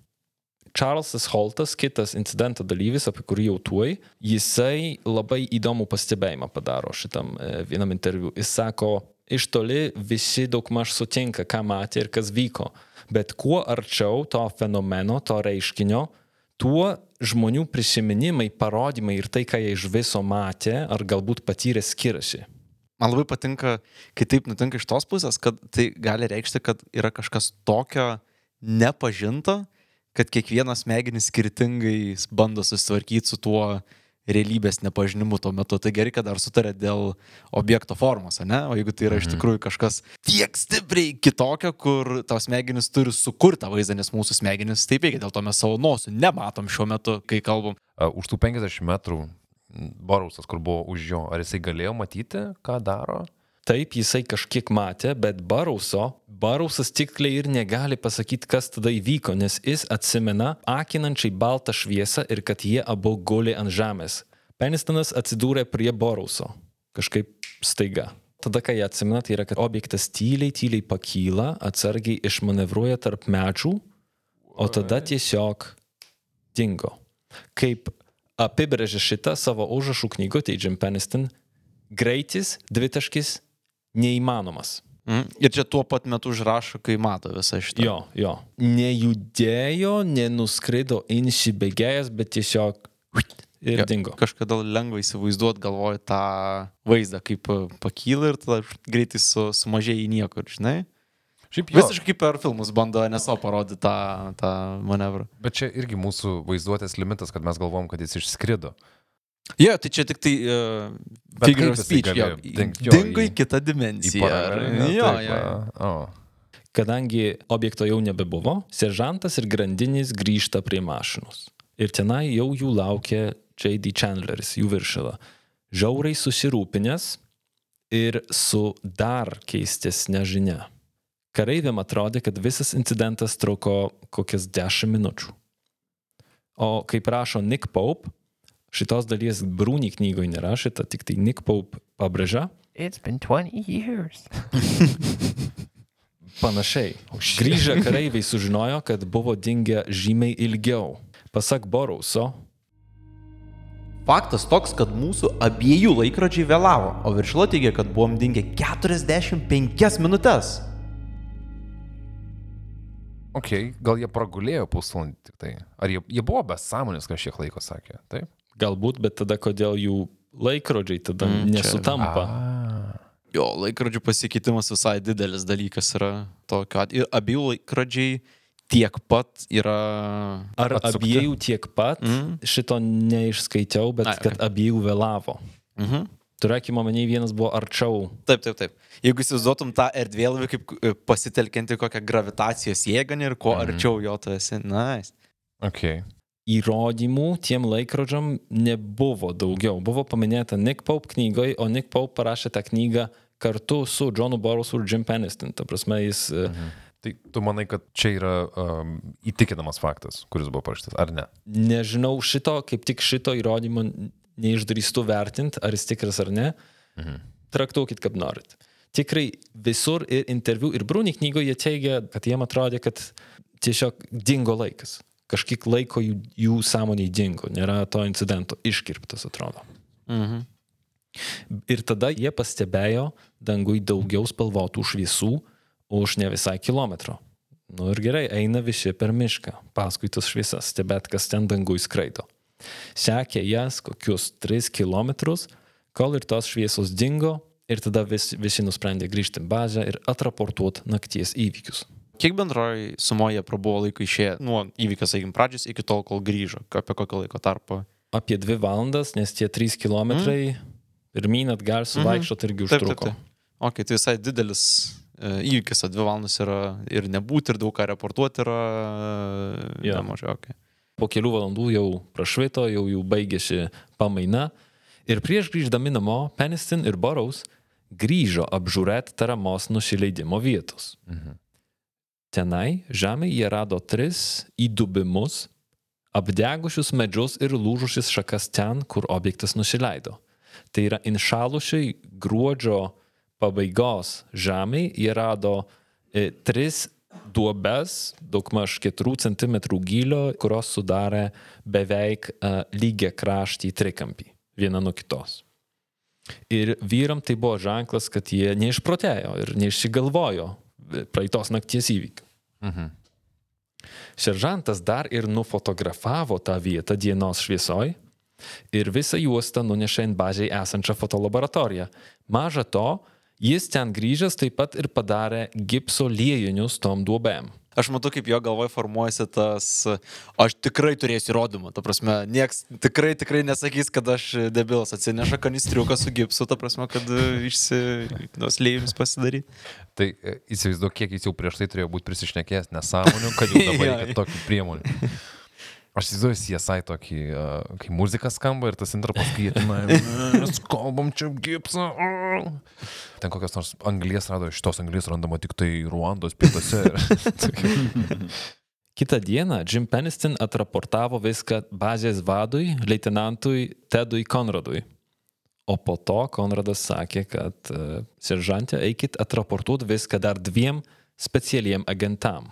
Speaker 2: Čarlzas Holtas, kitas incidento dalyvis, apie kurį jau tuoj, jisai labai įdomų pastebėjimą padaro šitam e, vienam interviu. Jis sako, iš toli visi daugmaž sutinka, ką matė ir kas vyko, bet kuo arčiau to fenomeno, to reiškinio, tuo žmonių prisiminimai, parodymai ir tai, ką jie iš viso matė ar galbūt patyrė, skiriasi.
Speaker 6: Man labai patinka, kai taip nutinka iš tos pusės, kad tai gali reikšti, kad yra kažkas tokio nepažinto, kad kiekvienas smegenis skirtingai bando susitvarkyti su tuo realybės nepažinimu tuo metu. Tai gerai, kad dar sutarė dėl objekto formos, ne? O jeigu tai yra iš tikrųjų kažkas tiek stipriai kitokio, kur tavo smegenis turi sukurtą vaizdą, nes mūsų smegenis taip veikia, dėl to mes savo nosų nematom šiuo metu, kai kalbam.
Speaker 5: Už tų 50 metrų Borausas, kur buvo už jo, ar jisai galėjo matyti, ką daro?
Speaker 2: Taip, jisai kažkiek matė, bet Barauso, Barausas tikliai ir negali pasakyti, kas tada įvyko, nes jis atsimena akinančiai baltą šviesą ir kad jie abu guli ant žemės. Penistonas atsidūrė prie Barauso. Kažkaip staiga. Tada, kai atsimena, tai yra, kad objektas tyliai, tyliai pakyla, atsargiai išmanevruoja tarp medžių, o tada tiesiog dingo. Kaip apibrėžė šitą savo užrašų knygutę Jim Peniston, greitis, dvitaškis, neįmanomas.
Speaker 6: Mm. Ir čia tuo pat metu užrašo, kai mato visą šitą.
Speaker 2: Jo, jo. Nejudėjo, nenuskrido insibėgėjęs, bet tiesiog ir
Speaker 6: Jo,
Speaker 2: dingo.
Speaker 6: Kažkada lengva įsivaizduoti, galvoju tą vaizdą, kaip e, pakyla ir tada greitai su, sumažėja į niekur, žinai.
Speaker 5: Šiaip jo,
Speaker 6: Visiškai kaip per filmus bando NSO parodyti tą, tą manevrą.
Speaker 5: bet čia irgi mūsų vaizduotės limitas, kad mes galvom, kad jis išskrido.
Speaker 6: Jo, tai čia tik tai uh, figure of speech. Jo, dingo
Speaker 5: į-
Speaker 6: į kitą
Speaker 5: Į
Speaker 6: dimensiją. ar-
Speaker 5: paralelinę,
Speaker 6: Jo,
Speaker 5: taip,
Speaker 6: jo,
Speaker 5: O.
Speaker 2: Kadangi objekto jau nebebuvo, seržantas ir grandinis grįžta prie mašinos. Ir tenai jau jų laukia J.D. Chandleris, jų viršila. Žiauriai susirūpinęs ir su dar keistesnė žinia. Kareiviam atrodė, kad visas incidentas truko kokias 10 minučių. O kaip rašo Nick Pope, šitos dalies Brūny knygoje nerašyta, tik tai Nick Pope pabrėžia,
Speaker 8: It's been 20 years.
Speaker 2: Panašiai. Grįžę kareiviai sužinojo, kad buvo dingę žymiai ilgiau. Pasak Borauso,
Speaker 4: Faktas toks, kad mūsų abiejų laikrodžiai vėlavo, o viršila teigia, kad buvom dingę 45 minutės.
Speaker 5: Ok, gal jie pragulėjo pusvalandį tik tai. Ar jie, jie buvo be sąmonės kažkiek laiko, sakė. Taip?
Speaker 2: Galbūt, bet tada kodėl jų laikrodžiai tada
Speaker 6: Mm,
Speaker 2: mm,
Speaker 6: čia-
Speaker 2: nesutampa.
Speaker 6: Jo, laikrodžių pasikeitimas visai didelis dalykas yra tokio. Ir abiejų laikrodžiai tiek pat yra...
Speaker 2: Ar
Speaker 5: Atsukti.
Speaker 2: abiejų tiek pat,
Speaker 6: Mm.
Speaker 2: šito neišskaičiau, bet
Speaker 6: Ai,
Speaker 2: kad abiejų vėlavo.
Speaker 6: Mhm.
Speaker 2: Turėkime omeny, vienas buvo arčiau.
Speaker 6: Taip, taip, taip. Jeigu įsivaizduotum tą erdvėlaivį kaip e, pasitelkianti kokią gravitacijos jėgą ir kuo
Speaker 5: Mhm.
Speaker 6: arčiau jo tu esi, nice.
Speaker 5: Ok.
Speaker 2: Įrodymų tiem laikrodžiam nebuvo daugiau. Buvo paminėta Nick Pope knygoje, o Nick Pope parašė tą knygą kartu su Johnu Borusu ir Jim Peniston. Ta prasme, jis mhm.
Speaker 5: Tai tu manai, kad čia yra um, įtikinamas faktas, kuris buvo parašytas, ar ne?
Speaker 2: nežinau šito, kaip tik šito įrodymo neišdrįstu vertinti, ar jis tikras ar ne.
Speaker 5: Mhm.
Speaker 2: Traktuokit kaip norit. Tikrai visur ir interviu ir Brūny knygoje jie teigia, kad jiem atrodė, kad tiesiog dingo laikas. Kažkiek laiko jų, jų sąmoniai dingo, nėra to incidento iškirptas, atrodo.
Speaker 6: Mhm.
Speaker 2: Ir tada jie pastebėjo dangui daugiau spalvotų šviesų už ne visai kilometro. Nu ir gerai, eina visi per mišką, paskui tas šviesas, stebėt, kas ten dangui skraido. Sekė jas kokius 3 km, kol ir tos šviesos dingo ir tada vis, visi nusprendė grįžti į bazę ir atraportuoti nakties įvykius.
Speaker 6: Kiek bendroji sumoje prabuvo laiko išėję nuo įvykio, sakykim, pradžios iki tol, kol grįžo? Apie kokį laiko tarpą?
Speaker 2: Apie 2 valandas, nes tie 3 km mm. pirmyn atgal suvaikščiot irgi
Speaker 6: Taip, taip,
Speaker 2: užtruko.
Speaker 6: taip. Ok, tai visai didelis e, įvykis, dvi valandas yra ir nebūti, ir daug ką reportuoti yra
Speaker 2: Jo.
Speaker 6: yeah. nemažai. Okay.
Speaker 2: po kelių valandų jau prašvito, jau jų baigėsi pamaina. Ir prieš grįždami namo, Peniston ir Boraus grįžo apžiūrėti tariamos nusileidimo vietos.
Speaker 5: Mhm.
Speaker 2: Tenai žemėje jie rado tris įdubimus, apdegusius medžius ir lūžusius šakas ten, kur objektas nusileido. Tai yra inšalušiai gruodžio pabaigos žemėje jie rado e, tris duobes, daugmaž 4 cm gylio, kurios sudarė beveik uh, lygiai kraštį trikampį, viena nuo kitos. Ir vyram tai buvo ženklas, kad jie neišprotėjo ir neišsigalvojo praeitos nakties įvykių.
Speaker 5: Mhm.
Speaker 2: Seržantas dar ir nufotografavo tą vietą dienos šviesoj ir visą juostą nunešė ant bazėje esančią fotolaboratoriją. Maža to, jis ten grįžęs taip pat ir padarė gipso liejinius tom duobėm.
Speaker 6: Aš matau, kaip jo galvoj formuojasi tas, aš tikrai turėsiu įrodymą, ta prasme, nieks tikrai, tikrai nesakys, kad aš debilas atsineša kanistriuką su gipsu, ta prasme, kad išsinos lėjimus pasidaryti.
Speaker 5: Tai e, įsivaizduok, kiek jis jau prieš tai turėjo būti prisišnekėjęs nesąmonių, kad jau dabar tokių priemonių. Aš įsivaizduoju CSI tokį, uh, kai muzika skamba ir tas intrapas kietina, mes kalbam čia gipsą. uh." Ten kokias nors anglijas rado, šitos anglijas randama tik tai Ruandos pietuose.
Speaker 2: Kitą dieną Jim Peniston atraportavo viską bazės vadui, leitenantui Tedui Konradui. O po to Konradas sakė, kad uh, seržantė eikit atraportuoti viską dar dviem specialiem agentam.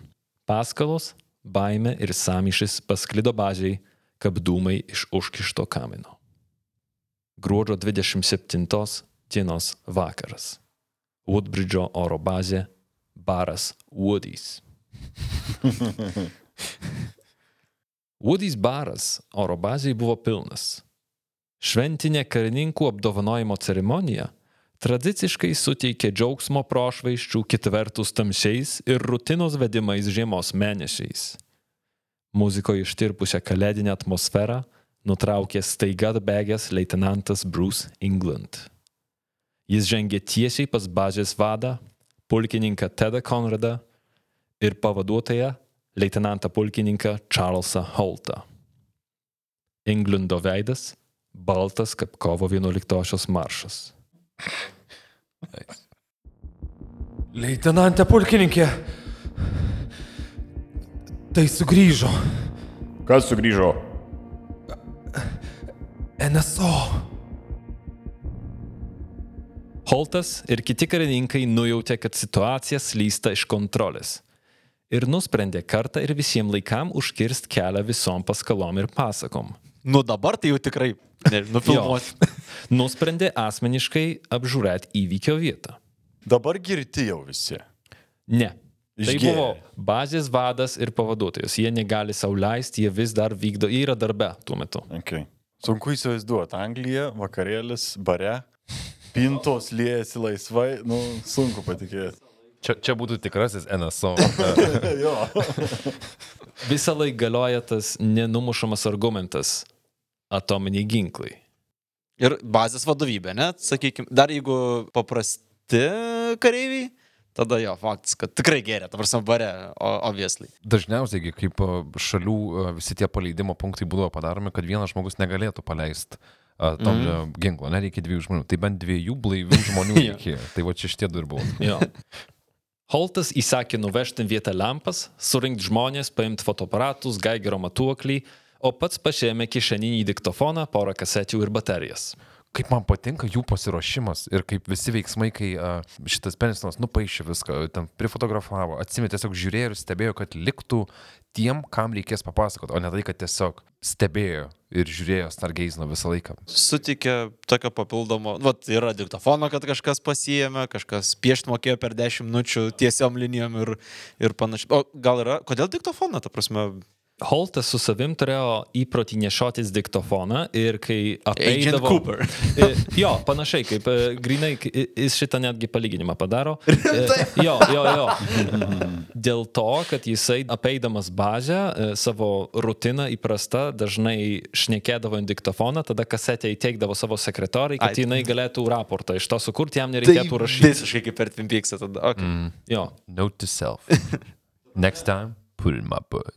Speaker 2: Paskalos, baime ir samišis pasklido bazėje, kaip dūmai iš užkišto kamino. Gruodžio 27 dienos vakaras. Woodbridge'o oro bazė, baras Woody's. Woody's baras oro bazėje buvo pilnas. Šventinė karininkų apdovanojimo ceremonija tradiciškai suteikė džiaugsmo prošvaiščių kitvertus tamsiais ir rutinos vedimais žiemos mėnesiais. Muzikoje ištirpusią kalėdinę atmosferą nutraukė staiga atbėgęs leitenantas Bruce England. Jis žengė tiesiai pas bazės vadą, pulkininką Tedą Konradą ir pavaduotoją leitenantą pulkininką Charlesą Holtą. Englando veidas - baltas kaip kovo 11 maršas.
Speaker 7: Leitenantė pulkininkė. Tai sugrįžo.
Speaker 3: Kas sugrįžo?
Speaker 7: NSO.
Speaker 2: Holtas ir kiti karininkai nujautė, kad situacija slysta iš kontrolės ir nusprendė kartą ir visiems laikam užkirst kelią visom paskalom ir pasakom.
Speaker 6: Nu dabar tai jau tikrai, nežinau, filmuoti.
Speaker 2: Nusprendė asmeniškai apžiūrėti įvykio vietą.
Speaker 3: Dabar girti jau visi.
Speaker 2: Ne. Tai
Speaker 3: Išgėrė.
Speaker 2: buvo bazės vadas ir pavaduotojas. Jie negali sauliaisti, jie vis dar vykdo, jie yra darbe tuo metu.
Speaker 3: Okay. Sunku įsivaizduoti. Anglija, vakarėlis, bare, pintos liejasi laisvai, nu, sunku patikėti.
Speaker 5: Čia, čia būtų tikrasis NSO.
Speaker 3: jo.
Speaker 2: Visą laiką galioja tas nenumušamas argumentas - atominiai ginklai.
Speaker 6: Ir bazės vadovybė, net, sakykime, dar jeigu paprasti kareiviai, tada jo, faktas, kad tikrai geria, ta prasme, bare, obviously.
Speaker 5: Dažniausiai, kaip šalių visi tie paleidimo punktai būdavo padaromi, kad vienas žmogus negalėtų paleisti tom mm. ginklo, nereikia dviejų žmonių. Tai bent dviejų blaivių žmonių
Speaker 6: Jo.
Speaker 5: reikėjo. Tai va čia šitie du ir buvo.
Speaker 2: Jo. Holtas įsakė nuvežti vietą lampas, surinkti žmonės, paimti fotoaparatus, gaigero matuoklį, o pats pašėmė kišeninį diktofoną, porą kasečių ir baterijas.
Speaker 5: Kaip man patinka jų pasiruošimas ir kaip visi veiksmai, kai a, šitas Penisonas nupaišė viską, ten prifotografavo, atsimė tiesiog žiūrėjo ir stebėjo, kad liktų tiem, kam reikės papasakoti, o ne tai, kad tiesiog stebėjo ir žiūrėjo Stargeizino visą laiką.
Speaker 6: Sutikė tokio papildomo, vat yra diktofono, kad kažkas pasijėmė, kažkas piešti mokėjo per 10 minučių tiesiom linijom ir, ir panašiai. O gal yra, kodėl diktofoną, ta prasme,
Speaker 2: Holtas su savim turėjo įprotį nešiotis diktofoną ir kai
Speaker 6: Agent
Speaker 2: apeidavo...
Speaker 6: Cooper.
Speaker 2: E, Jo, panašiai, kaip e, grinai, jis šitą netgi palyginimą padaro. E, Jo, jo, jo. Dėl to, kad jisai apeidamas bazę, savo rutiną įprasta, dažnai šnekėdavo ant diktofoną, tada kasetę įteikdavo savo sekretoriai, kad
Speaker 6: Ai.
Speaker 2: jinai galėtų raportą iš to sukurti, jam nereikėtų rašyti.
Speaker 6: visiškai kaip per Twin Peaks tada. Okay. Mm.
Speaker 2: Jo.
Speaker 5: Note to self. Next time, in my butt.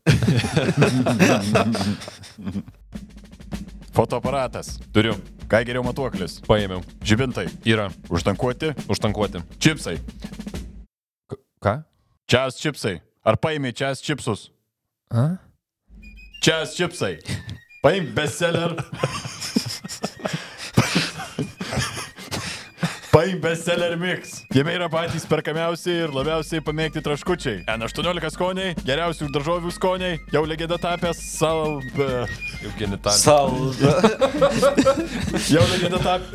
Speaker 3: Fotoaparatas.
Speaker 5: Turiu.
Speaker 3: Gaigerio matuoklis.
Speaker 5: Paėmiau.
Speaker 3: Žibintai.
Speaker 5: Yra.
Speaker 3: Užtankuoti.
Speaker 5: Užtankuoti.
Speaker 3: Čipsai.
Speaker 5: Ką?
Speaker 3: Čias čipsai. Ar paėmė čias čipsus?
Speaker 5: A?
Speaker 3: Čias čipsai. Paim bestseller. Paim bestseller mix. Jame yra patys perkamiausi ir labiausiai pamėgti traškučiai. N18 skoniai, geriausių daržovių skoniai, jau legenda tapęs sal...
Speaker 5: Jau genitalė.
Speaker 6: Salda.
Speaker 3: Jau legenda, tap...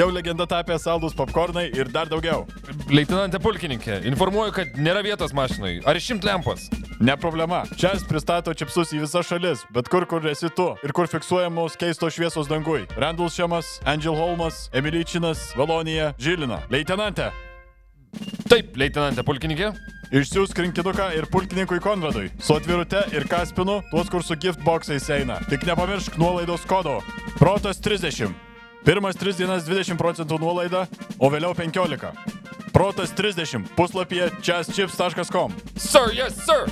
Speaker 3: jau legenda tapęs saldus popkornai ir dar daugiau.
Speaker 5: Leitenantė pulkininkė, informuoju, kad nėra vietos mašinai. Ar išimt lempas?
Speaker 3: Ne problema. Čia pristato čipsus į visas šalis, bet kur kur esi tu ir kur fiksuojamos keistos šviesos dangui. Randulšemas, Angel Holmas, Emilyčinas, Valonija, Žilina. Leitenante,
Speaker 5: Taip, leitenantė pulkininkė.
Speaker 3: išsiųsk rinkinuką ir pulkininkui Konradui. Su atvirute ir kaspinu, tuos kur su gift boxais eina. Tik nepamiršk nuolaidos kodo. Protas 30. Pirmas 3 dienas 20 procentų nuolaida, o vėliau 15. Protas 30. Puslapyje chesschips.com.
Speaker 5: Sir, yes, sir.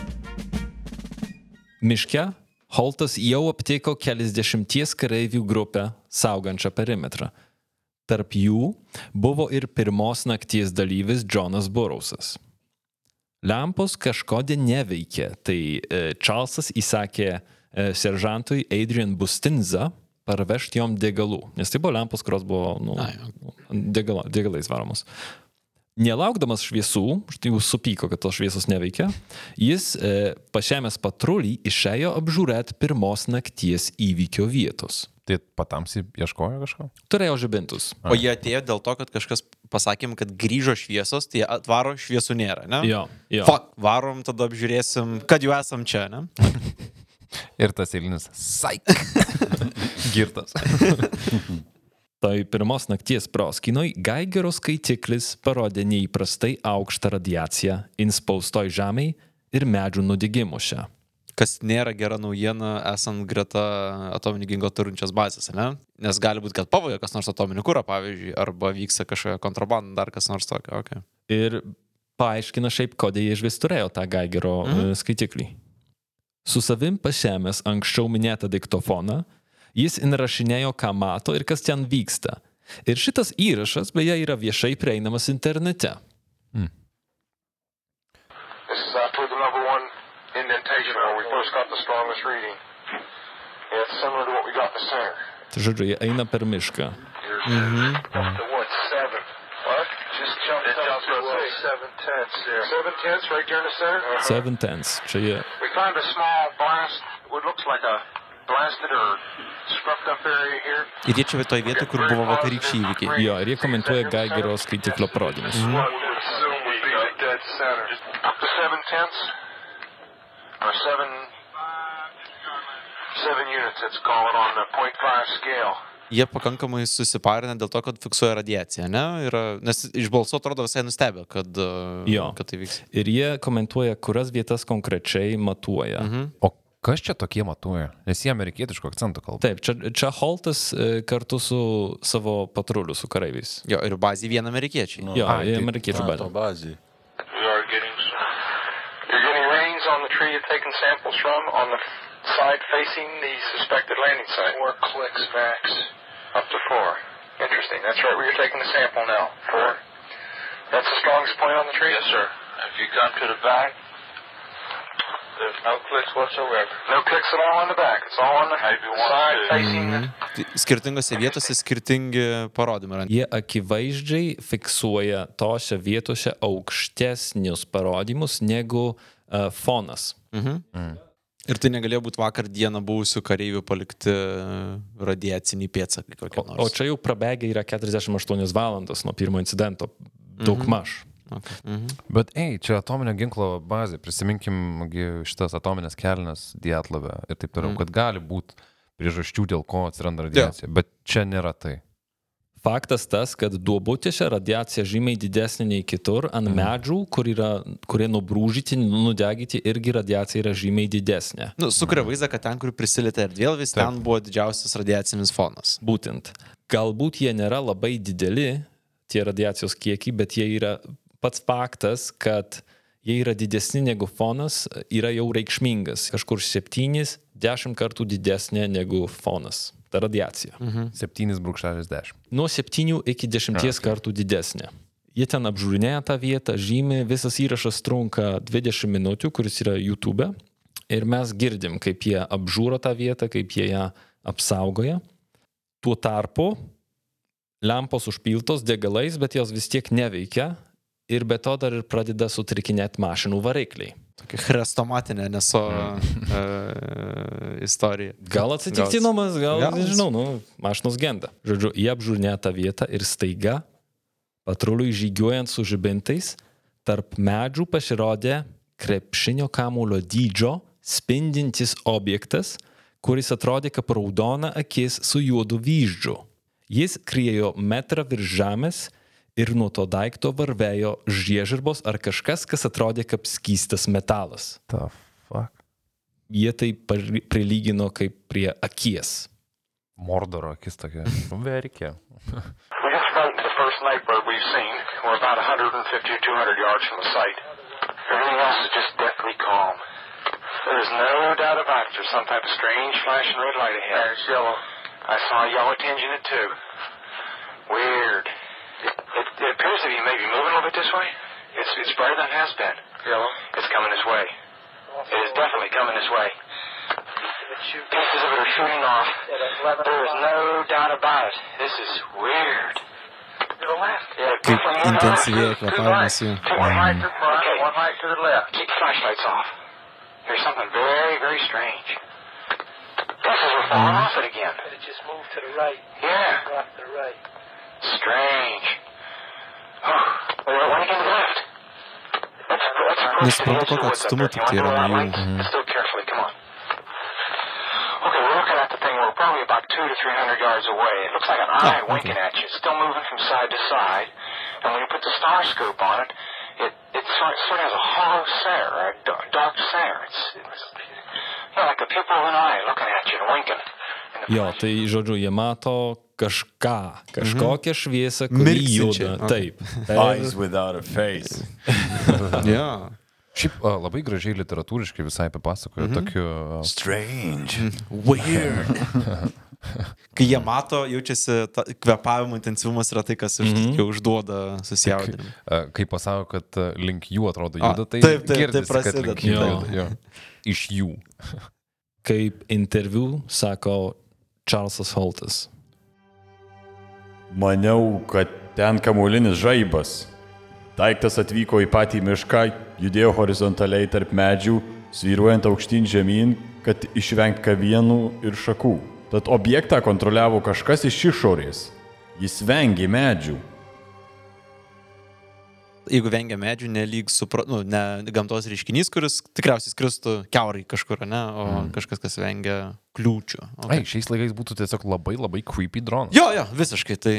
Speaker 2: Miške Holtas jau aptiko keliasdešimties kareivių grupę saugančią perimetrą. Tarp jų buvo ir pirmos nakties dalyvis Jonas Burrousas. Lempos kažkodėl neveikė, tai e, Čarlzas įsakė e, seržantui Adrian Bustinza parvežti jom degalų, nes tai buvo lempos, kurios buvo nu, degala, degalais varomos. Nelaukdamas šviesų, štai jau supyko, kad tos šviesos neveikia, jis e, pašėmęs patrulį išėjo apžiūrėti pirmos nakties įvykio vietos.
Speaker 5: Tai patamsi ieškojo kažko?
Speaker 2: Turėjo žibintus.
Speaker 6: O jie atėjo dėl to, kad kažkas pasakėm, kad grįžo šviesos, tai atvaro šviesų nėra, ne?
Speaker 2: Jo, jo.
Speaker 6: Fuck, varom, tada apžiūrėsim, kad jau esam čia, ne?
Speaker 5: Ir tas eilinis saik. Girtas.
Speaker 2: Tai pirmos nakties proskinoj Geigerio skaitiklis parodė neįprastai aukštą radiaciją inspaustoj žemėj ir medžių nudigimuose.
Speaker 6: Kas nėra gera naujiena esant greta atominį ginklą turinčios bazės, ne? Nes gali būti, kad pavoja kas nors atominį kūrą, pavyzdžiui, arba vyksta kažkokia kontrabanda, dar kas nors tokio. Okay.
Speaker 2: Ir paaiškina šiaip, kodėl jie iš vis turėjo tą Gaigero mhm. skaitiklį. Su savim pašėmęs anksčiau minėtą diktofoną, jis įrašinėjo, ką mato ir kas ten vyksta. Ir šitas įrašas beje yra viešai prieinamas internete.
Speaker 9: This is uh, to the number one indentation where we first got the strongest reading. It's similar to what we got in the center.
Speaker 2: Tai žodžiu, jie eina per mišką.
Speaker 9: Mm-hmm. Up to what, seven? What? Just jumped up to uh, seven tenths there. Seven tenths right there in the center?
Speaker 2: Seven tenths. Čia jie.
Speaker 9: We found a small blast, what looks like a blasted or scruffed up area here.
Speaker 6: Ir jie čia vietoj vietoj, kur buvo vakarykščiai įvykiai.
Speaker 2: Jo, ir jie komentuoja Gaigero skaitiklio parodymus.
Speaker 9: What Or seven... Seven units, let's call it on the 0.5 scale.
Speaker 6: Jie pakankamai susiparinę dėl to, kad fiksuoja radiaciją, ne? Yra, nes iš balso atrodo visai nustebę, kad, uh,
Speaker 2: Jo.
Speaker 6: kad tai vyks.
Speaker 2: Ir jie komentuoja, kurias vietas konkrečiai matuoja.
Speaker 6: Mhm.
Speaker 5: O kas čia tokie matuoja? Nes jie amerikietiško akcento kalba.
Speaker 2: Taip, čia, čia Holtas e, kartu su savo patruliu, su kareiviais.
Speaker 6: Jo, ir bazį vieną amerikiečiai.
Speaker 2: Jo,
Speaker 5: ai,
Speaker 2: jie
Speaker 5: tai-
Speaker 2: amerikiečių bazė.
Speaker 1: bazė.
Speaker 9: We are getting some... You're getting rains on the tree you're taking samples from on the side facing the suspected landing site. Four clicks max. Up to four. Interesting. That's right where you're taking the sample now. Four. That's the strongest point on the tree? Yes, sir. If you come to the back, there's no clicks whatsoever. No clicks at all on the back. It's all on the side facing the...
Speaker 6: Tai skirtingose vietose skirtingi parodymai. yra.
Speaker 2: Jie akivaizdžiai fiksuoja tose vietose aukštesnius parodymus negu uh, fonas.
Speaker 6: Ir tai negalėjo būti vakar dieną buvusių kareivių palikti radiaciniai pėdsakai kokie
Speaker 2: O, o
Speaker 6: nors.
Speaker 2: čia jau prabėgę yra 48 valandas nuo pirmo incidento. Daug maž.
Speaker 6: Okay. Mhm.
Speaker 5: Bet, ei, čia atominio ginklo bazė, prisiminkim gi šitas atominės kelnes Dietlavę ir taip toliau,
Speaker 6: Mm.
Speaker 5: kad gali būti priežasčių, dėl ko atsiranda radiacija. Bet čia nėra tai.
Speaker 2: Faktas tas, kad duobutėse radiacija žymiai didesnė nei kitur, ant medžių, kur yra, kurie nubrūžyti, nudegyti, irgi radiacija yra žymiai didesnė.
Speaker 6: Nu, sukuria vaizdą, kad ten, kur prisilietė erdvėlvis, ten buvo didžiausias radiacinis fonas.
Speaker 2: Būtent. Galbūt jie nėra labai dideli, tie radiacijos kiekiai, bet jie yra pats faktas, kad jie yra didesni negu fonas, yra jau reikšmingas. Kažkur 7-10 kartų didesnė negu fonas. Ta radiacija.
Speaker 5: 7,10.
Speaker 2: Nuo 7 iki 10 kartų didesnė. Jie ten apžiūrinėja tą vietą, žymi, visas įrašas trunka 20 minučių, kuris yra YouTube. Ir mes girdim, kaip jie apžiūro tą vietą, kaip jie ją apsaugoja. Tuo tarpu lempos užpiltos degalais, bet jos vis tiek neveikia. Ir be to dar ir pradeda sutrikinėti mašinų varikliai.
Speaker 6: Tokia chrestomatinė neso uh, istorija.
Speaker 2: Gal atsitiktinumas, gal,
Speaker 6: Gal.
Speaker 2: nežinau, nu, mašinos genda. Žodžiu, jie apžiūrinėja tą vietą ir staiga, patruliui žygiuojant su žibintais, tarp medžių pasirodė krepšinio kamulio dydžio spindintis objektas, kuris atrodė kaip raudona akis su juodu vyždžiu. Jis kriejo metrą virš žemės ir nuo to daikto varvėjo žiežirbos ar kažkas, kas atrodė kaip skystas metalas.
Speaker 5: The fuck.
Speaker 2: Jie tai prilygino kaip prie akies.
Speaker 5: Mordoro akis tokia. Nu, Verkė.
Speaker 9: First night bird we've seen. We're about 150 or 200 yards from the site. Everything else is just deathly calm. There's no doubt about it. There's some type of strange flashing red light ahead. It's yellow. I saw yellow tinge in it too. Weird. It, it, it appears to be maybe moving a little bit this way. It's, it's brighter than it has been. Yellow? It's coming this way. It is definitely coming this way. Pieces of it are shooting off. There is no doubt about it. This is weird. To the left. Yeah,
Speaker 6: Kaip
Speaker 9: definitely one
Speaker 6: intensyvėja
Speaker 9: right. To the
Speaker 6: kvėpavimas jų.
Speaker 9: one right to the front, okay. one right to the left. Keep flashlights off. There's something very, very strange. Pieces are falling mm. off it again. It just moved to the right. Yeah. Off to the right. Strange. Oh, well, one again to the left. Let's, let's approach
Speaker 6: Nesuprantu,
Speaker 9: the edge of the
Speaker 6: kokio
Speaker 9: woods up
Speaker 6: atstumo
Speaker 9: there.
Speaker 6: tik
Speaker 9: You
Speaker 6: tai
Speaker 9: wanna
Speaker 6: yra
Speaker 9: go
Speaker 6: nuo
Speaker 9: that
Speaker 6: jų.
Speaker 9: way? Still carefully, come on. Okay, we're looking at the thing. We're probably about two to three hundred yards away. It looks like an eye
Speaker 6: okay.
Speaker 9: winking at you. It's still moving from side to side. And when you put the star scope on it, it it sort, sort of has a hollow center, or a dark, dark center. It's, it's Yeah, like a pupil of an eye looking at you and winking. And the
Speaker 2: Jo, tai žodžiu, jie mato kažką, kažkokią šviesą, kuri juda. Taip.
Speaker 3: Eyes without a face.
Speaker 6: Ja.
Speaker 5: Šiaip a, labai gražiai literatūriškai visai papasakojo, mhm. tokiu... a,
Speaker 3: Strange.
Speaker 6: Weird. Kai jie mato, jaučiasi, ta, kvepavimo intensyvumas yra tai, kas iš
Speaker 2: Mhm.
Speaker 6: tikrųjų užduoda susijaudinimą.
Speaker 5: a, Kai pasako, kad link jų atrodo juda, tai
Speaker 6: taip, taip,
Speaker 5: girdisi,
Speaker 6: taip
Speaker 5: kad
Speaker 6: prasideda.
Speaker 5: jų
Speaker 2: Jo.
Speaker 5: jo. Iš jų.
Speaker 2: Kaip interviu sako Čarlzas Holtas.
Speaker 3: Maniau, kad ten kamuolinis žaibas. Daiktas atvyko į patį mišką, judėjo horizontaliai tarp medžių, svyruojant aukštyn žemyn, kad išvengt kavienų ir šakų. Tad objektą kontroliavo kažkas iš išorės. Jis vengė medžių.
Speaker 6: Jeigu vengia medžių, nelyg supra, nu, ne gamtos reiškinys, kuris tikriausiai skristų keurai kažkur, ne, o mm. kažkas, kas vengia kliūčių.
Speaker 5: Ai, šiais laikais būtų tiesiog labai labai creepy dronas.
Speaker 6: Jo, jo, visiškai tai.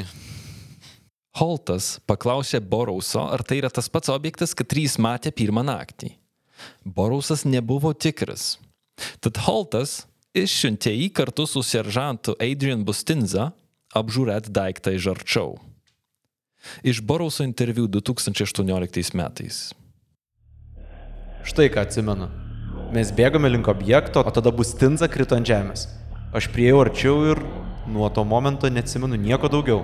Speaker 2: Holtas paklausė Borauso, ar tai yra tas pats objektas, kad trys matė pirmą naktį. Borausas nebuvo tikras. Tad Holtas išsiuntė jį kartu su seržantu Adrian Bustinza apžiūrėti daiktą iš arčiau. Iš Borauso interviu 2018 metais.
Speaker 4: Štai ką atsimenu. Mes bėgome link objekto, o tada bus tinza krito ant žemės. Aš prieėjau arčiau ir nuo to momento neatsimenu nieko daugiau.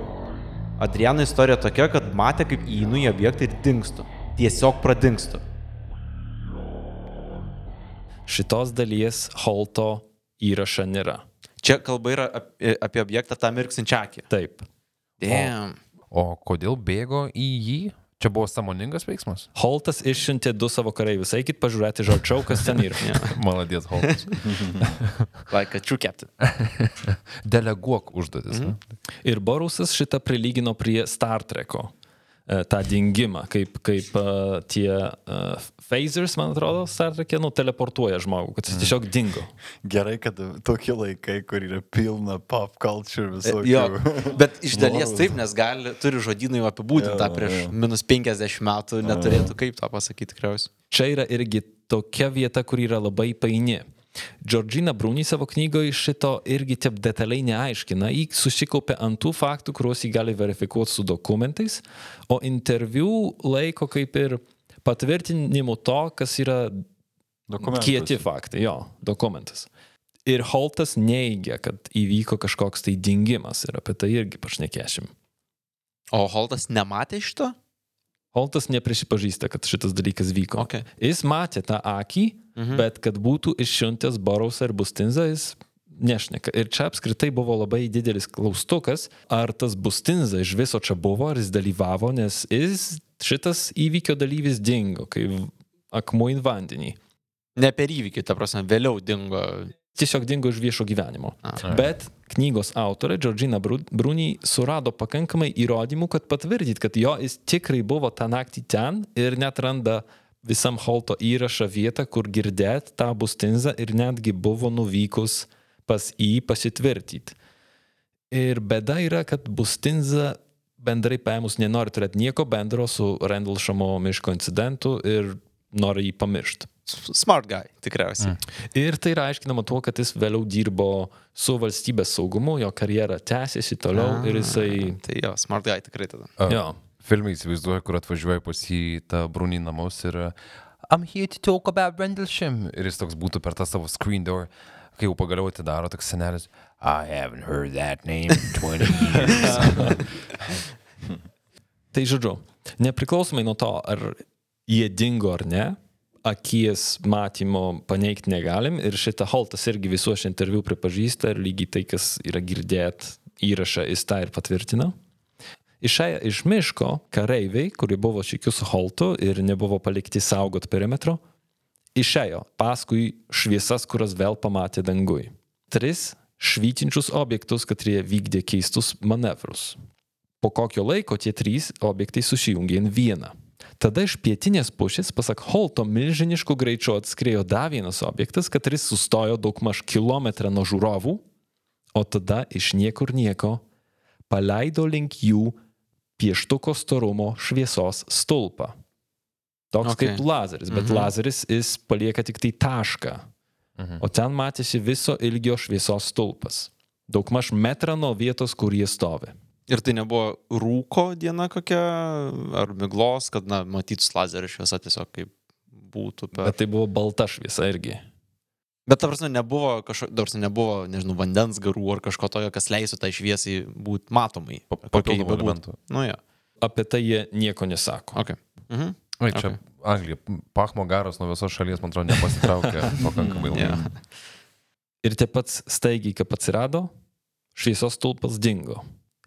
Speaker 4: Adriano istorija tokia, kad matė, kaip įeinu į objektą ir dinkstu. Tiesiog pradingstu.
Speaker 2: Šitos dalies Holto įrašą nėra.
Speaker 6: Čia kalba yra apie, apie objektą tą mirksinčią akį.
Speaker 2: Taip.
Speaker 6: Damn.
Speaker 5: O kodėl bėgo į jį? Čia buvo samoningas veiksmas?
Speaker 2: Holtas išsiuntė du savo kareivius. Eikit pažiūrėti iš arčiau, kas ten yra.
Speaker 5: Maladės Holtas.
Speaker 6: Like a true captain.
Speaker 5: Deleguok užduotis. Mm.
Speaker 2: Ir Borusas šitą prilygino prie Star Treko. E, tą dingimą, kaip, kaip uh, tie uh, phasers, man atrodo, Star Trek'e, nu, teleportuoja žmogų, kad jis tiesiog dingo.
Speaker 3: Gerai, kad tokie laikai, kur yra pilna pop culture visokių.
Speaker 6: Jo, bet iš dalies taip, nes gali, turi žodynai jau apibūdinti tą
Speaker 3: Jo,
Speaker 6: prieš minus 50 metų, neturėtų kaip tą pasakyti tikriausiai.
Speaker 2: Čia yra irgi tokia vieta, kur yra labai paini. Georgina Bruni savo knygoje šito irgi taip detaliai neaiškina. Jį susikaupė ant tų faktų, kuriuos jį gali verifikuoti su dokumentais, o interviu laiko kaip ir patvirtinimu to, kas yra
Speaker 3: Dokumentas.
Speaker 2: kieti faktai, jo, dokumentas. Ir Holtas neigia, kad įvyko kažkoks tai dingimas ir apie tai irgi pašnekėšim.
Speaker 6: O Holtas nematė šito?
Speaker 2: Holtas neprisipažįsta, kad šitas dalykas vyko.
Speaker 6: Okay.
Speaker 2: Jis matė tą akį, mhm. bet kad būtų išsiuntęs Borausą ir Bustinzą, jis nešneka. Ir čia apskritai buvo labai didelis klaustukas, ar tas Bustinza iš viso čia buvo, ar jis dalyvavo, nes jis šitas įvykio dalyvis dingo, kaip akmuo į vandenį.
Speaker 6: Ne per įvykį, ta prasme, vėliau dingo.
Speaker 2: Tiesiog dingo iš viešo gyvenimo.
Speaker 6: A.
Speaker 2: Bet knygos autorė Georgina Bru- Bruni surado pakankamai įrodymų, kad patvirtyti, kad jo jis tikrai buvo tą naktį ten ir net randa visam Holto įrašą vietą, kur girdėt tą bustinzą ir netgi buvo nuvykus pas jį pasitvirtyti. Ir bėda yra, kad bustinza bendrai paėmus nenori turėti nieko bendro su Rendlšamo miško incidentu ir nori jį pamiršti.
Speaker 6: Smart guy, tikriausiai. Mm.
Speaker 2: Ir tai yra aiškinama tuo, kad jis vėliau dirbo su valstybės saugumu, jo karjera tęsiasi toliau ir jisai...
Speaker 6: Tai jo, smart guy tikrai tada.
Speaker 2: Jo.
Speaker 5: Filmai įsivaizduoju, kur atvažiuoja pas jį tą brūnį namus ir uh, I'm here to talk about Rendlesham. Ir jis toks būtų per tą savo screen door, kai jau pagaliau atidaro toks senelis. I haven't heard that name in 20 years.
Speaker 2: Tai žodžiu, nepriklausomai nuo to, ar jie dingo ar ne, akies matymo paneigti negalim ir šitą Holtas irgi visuose interviu pripažįsta ir lygiai tai, kas yra girdėt įrašą, jis tą ir patvirtina. Išėję iš miško, kareiviai, kurie buvo šikiu su Holtu ir nebuvo palikti saugot perimetro, išėjo paskui šviesas, kurias vėl pamatė dangui. Tris švytinčius objektus, kurie vykdė keistus manevrus. Po kokio laiko tie trys objektai susijungė į vieną. Tada iš pietinės pusės, pasak Holto, milžinišku greičiu atskrėjo dar vienas objektas, kuris sustojo daug maž kilometrą nuo žiūrovų, o tada iš niekur nieko paleido link jų pieštuko storumo šviesos stulpą. Toks okay. Kaip lazeris, bet mhm. lazeris jis palieka tik tai tašką. o ten matėsi viso ilgio šviesos stulpas. Daugmaž metrą nuo vietos, kur jie stovi.
Speaker 6: Ir tai nebuvo rūko diena kokia, ar miglos, kad, na, matytus lazerio šviesa tiesiog kaip būtų per...
Speaker 2: Bet tai buvo balta šviesa irgi.
Speaker 6: Bet, ta prasme, nebuvo kažko, ta prasme, nebuvo, nežinau, vandens garų ar kažko tokio, kas leisų tai šviesai būti matomai.
Speaker 5: Papildomų elementų.
Speaker 6: Nu, jo.
Speaker 2: Apie tai jie nieko nesako.
Speaker 6: Okay. Mhm.
Speaker 5: Oi, čia
Speaker 6: Okay.
Speaker 5: Anglija, pachmo garas nuo visos šalies, man atrodo, nepasitraukė pakankamai ilgai.
Speaker 6: Yeah.
Speaker 2: Ir tie pats staigiai, kaip atsirado, šviesos stulpas dingo.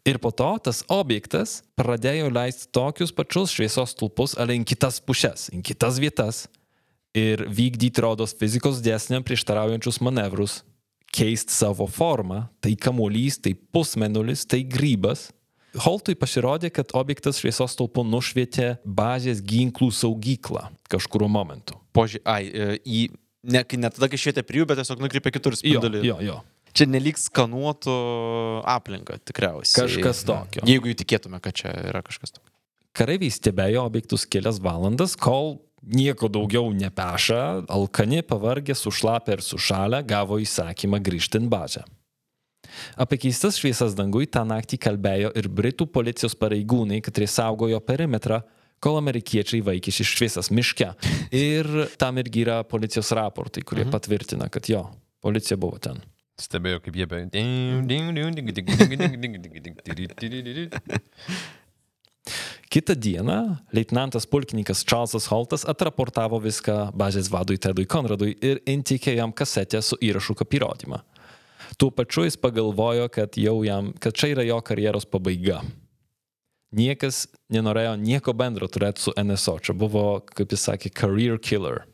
Speaker 2: Ir po to tas objektas pradėjo leisti tokius pačius šviesos stulpus, ale į kitas pušes, į kitas vietas. Ir vykdyti rodos fizikos dėsniam prieštaraujančius manevrus, keisti savo formą, tai kamuolys, tai pusmenulis, tai grybas. Holtui pasirodė, kad objektas šviesos stulpu nušvietė bazės ginklų saugyklą kažkuriuo momentu.
Speaker 6: Požiūrė, ai, e, į, ne, kai ne tada, kai švietė prie jų, bet tiesiog nukreipė kitur
Speaker 2: Jo,
Speaker 6: spindulį.
Speaker 2: jo, jo.
Speaker 6: Čia nelik skanuotų aplinką, tikriausiai.
Speaker 2: Kažkas tokio.
Speaker 6: Jeigu jų tikėtume, kad čia yra kažkas tokio.
Speaker 2: Kareiviai stebėjo objektus kelias valandas, kol nieko daugiau nepeša, alkani, pavargę, sušlapę ir sušalę gavo įsakymą grįžti į bazę. Apie keistas šviesas dangui tą naktį kalbėjo ir Britų policijos pareigūnai, kurie saugojo perimetrą, kol amerikiečiai vaikėsi šviesas miške. Ir tam irgi yra policijos raportai, kurie patvirtina, kad jo, policija buvo ten.
Speaker 5: Stebėjau, kaip jie be...
Speaker 2: Kitą dieną leitnantas pulkininkas Čarlzas Holtas atraportavo viską bazės vadui Tedui Konradui ir intikė jam kasetę su įrašu kaip įrodymą. Tuo pačiu jis pagalvojo, kad, jam, kad čia yra jo karjeros pabaiga. Niekas nenorėjo nieko bendro turėti su NSO. Čia buvo, kaip jis sakė, career killer.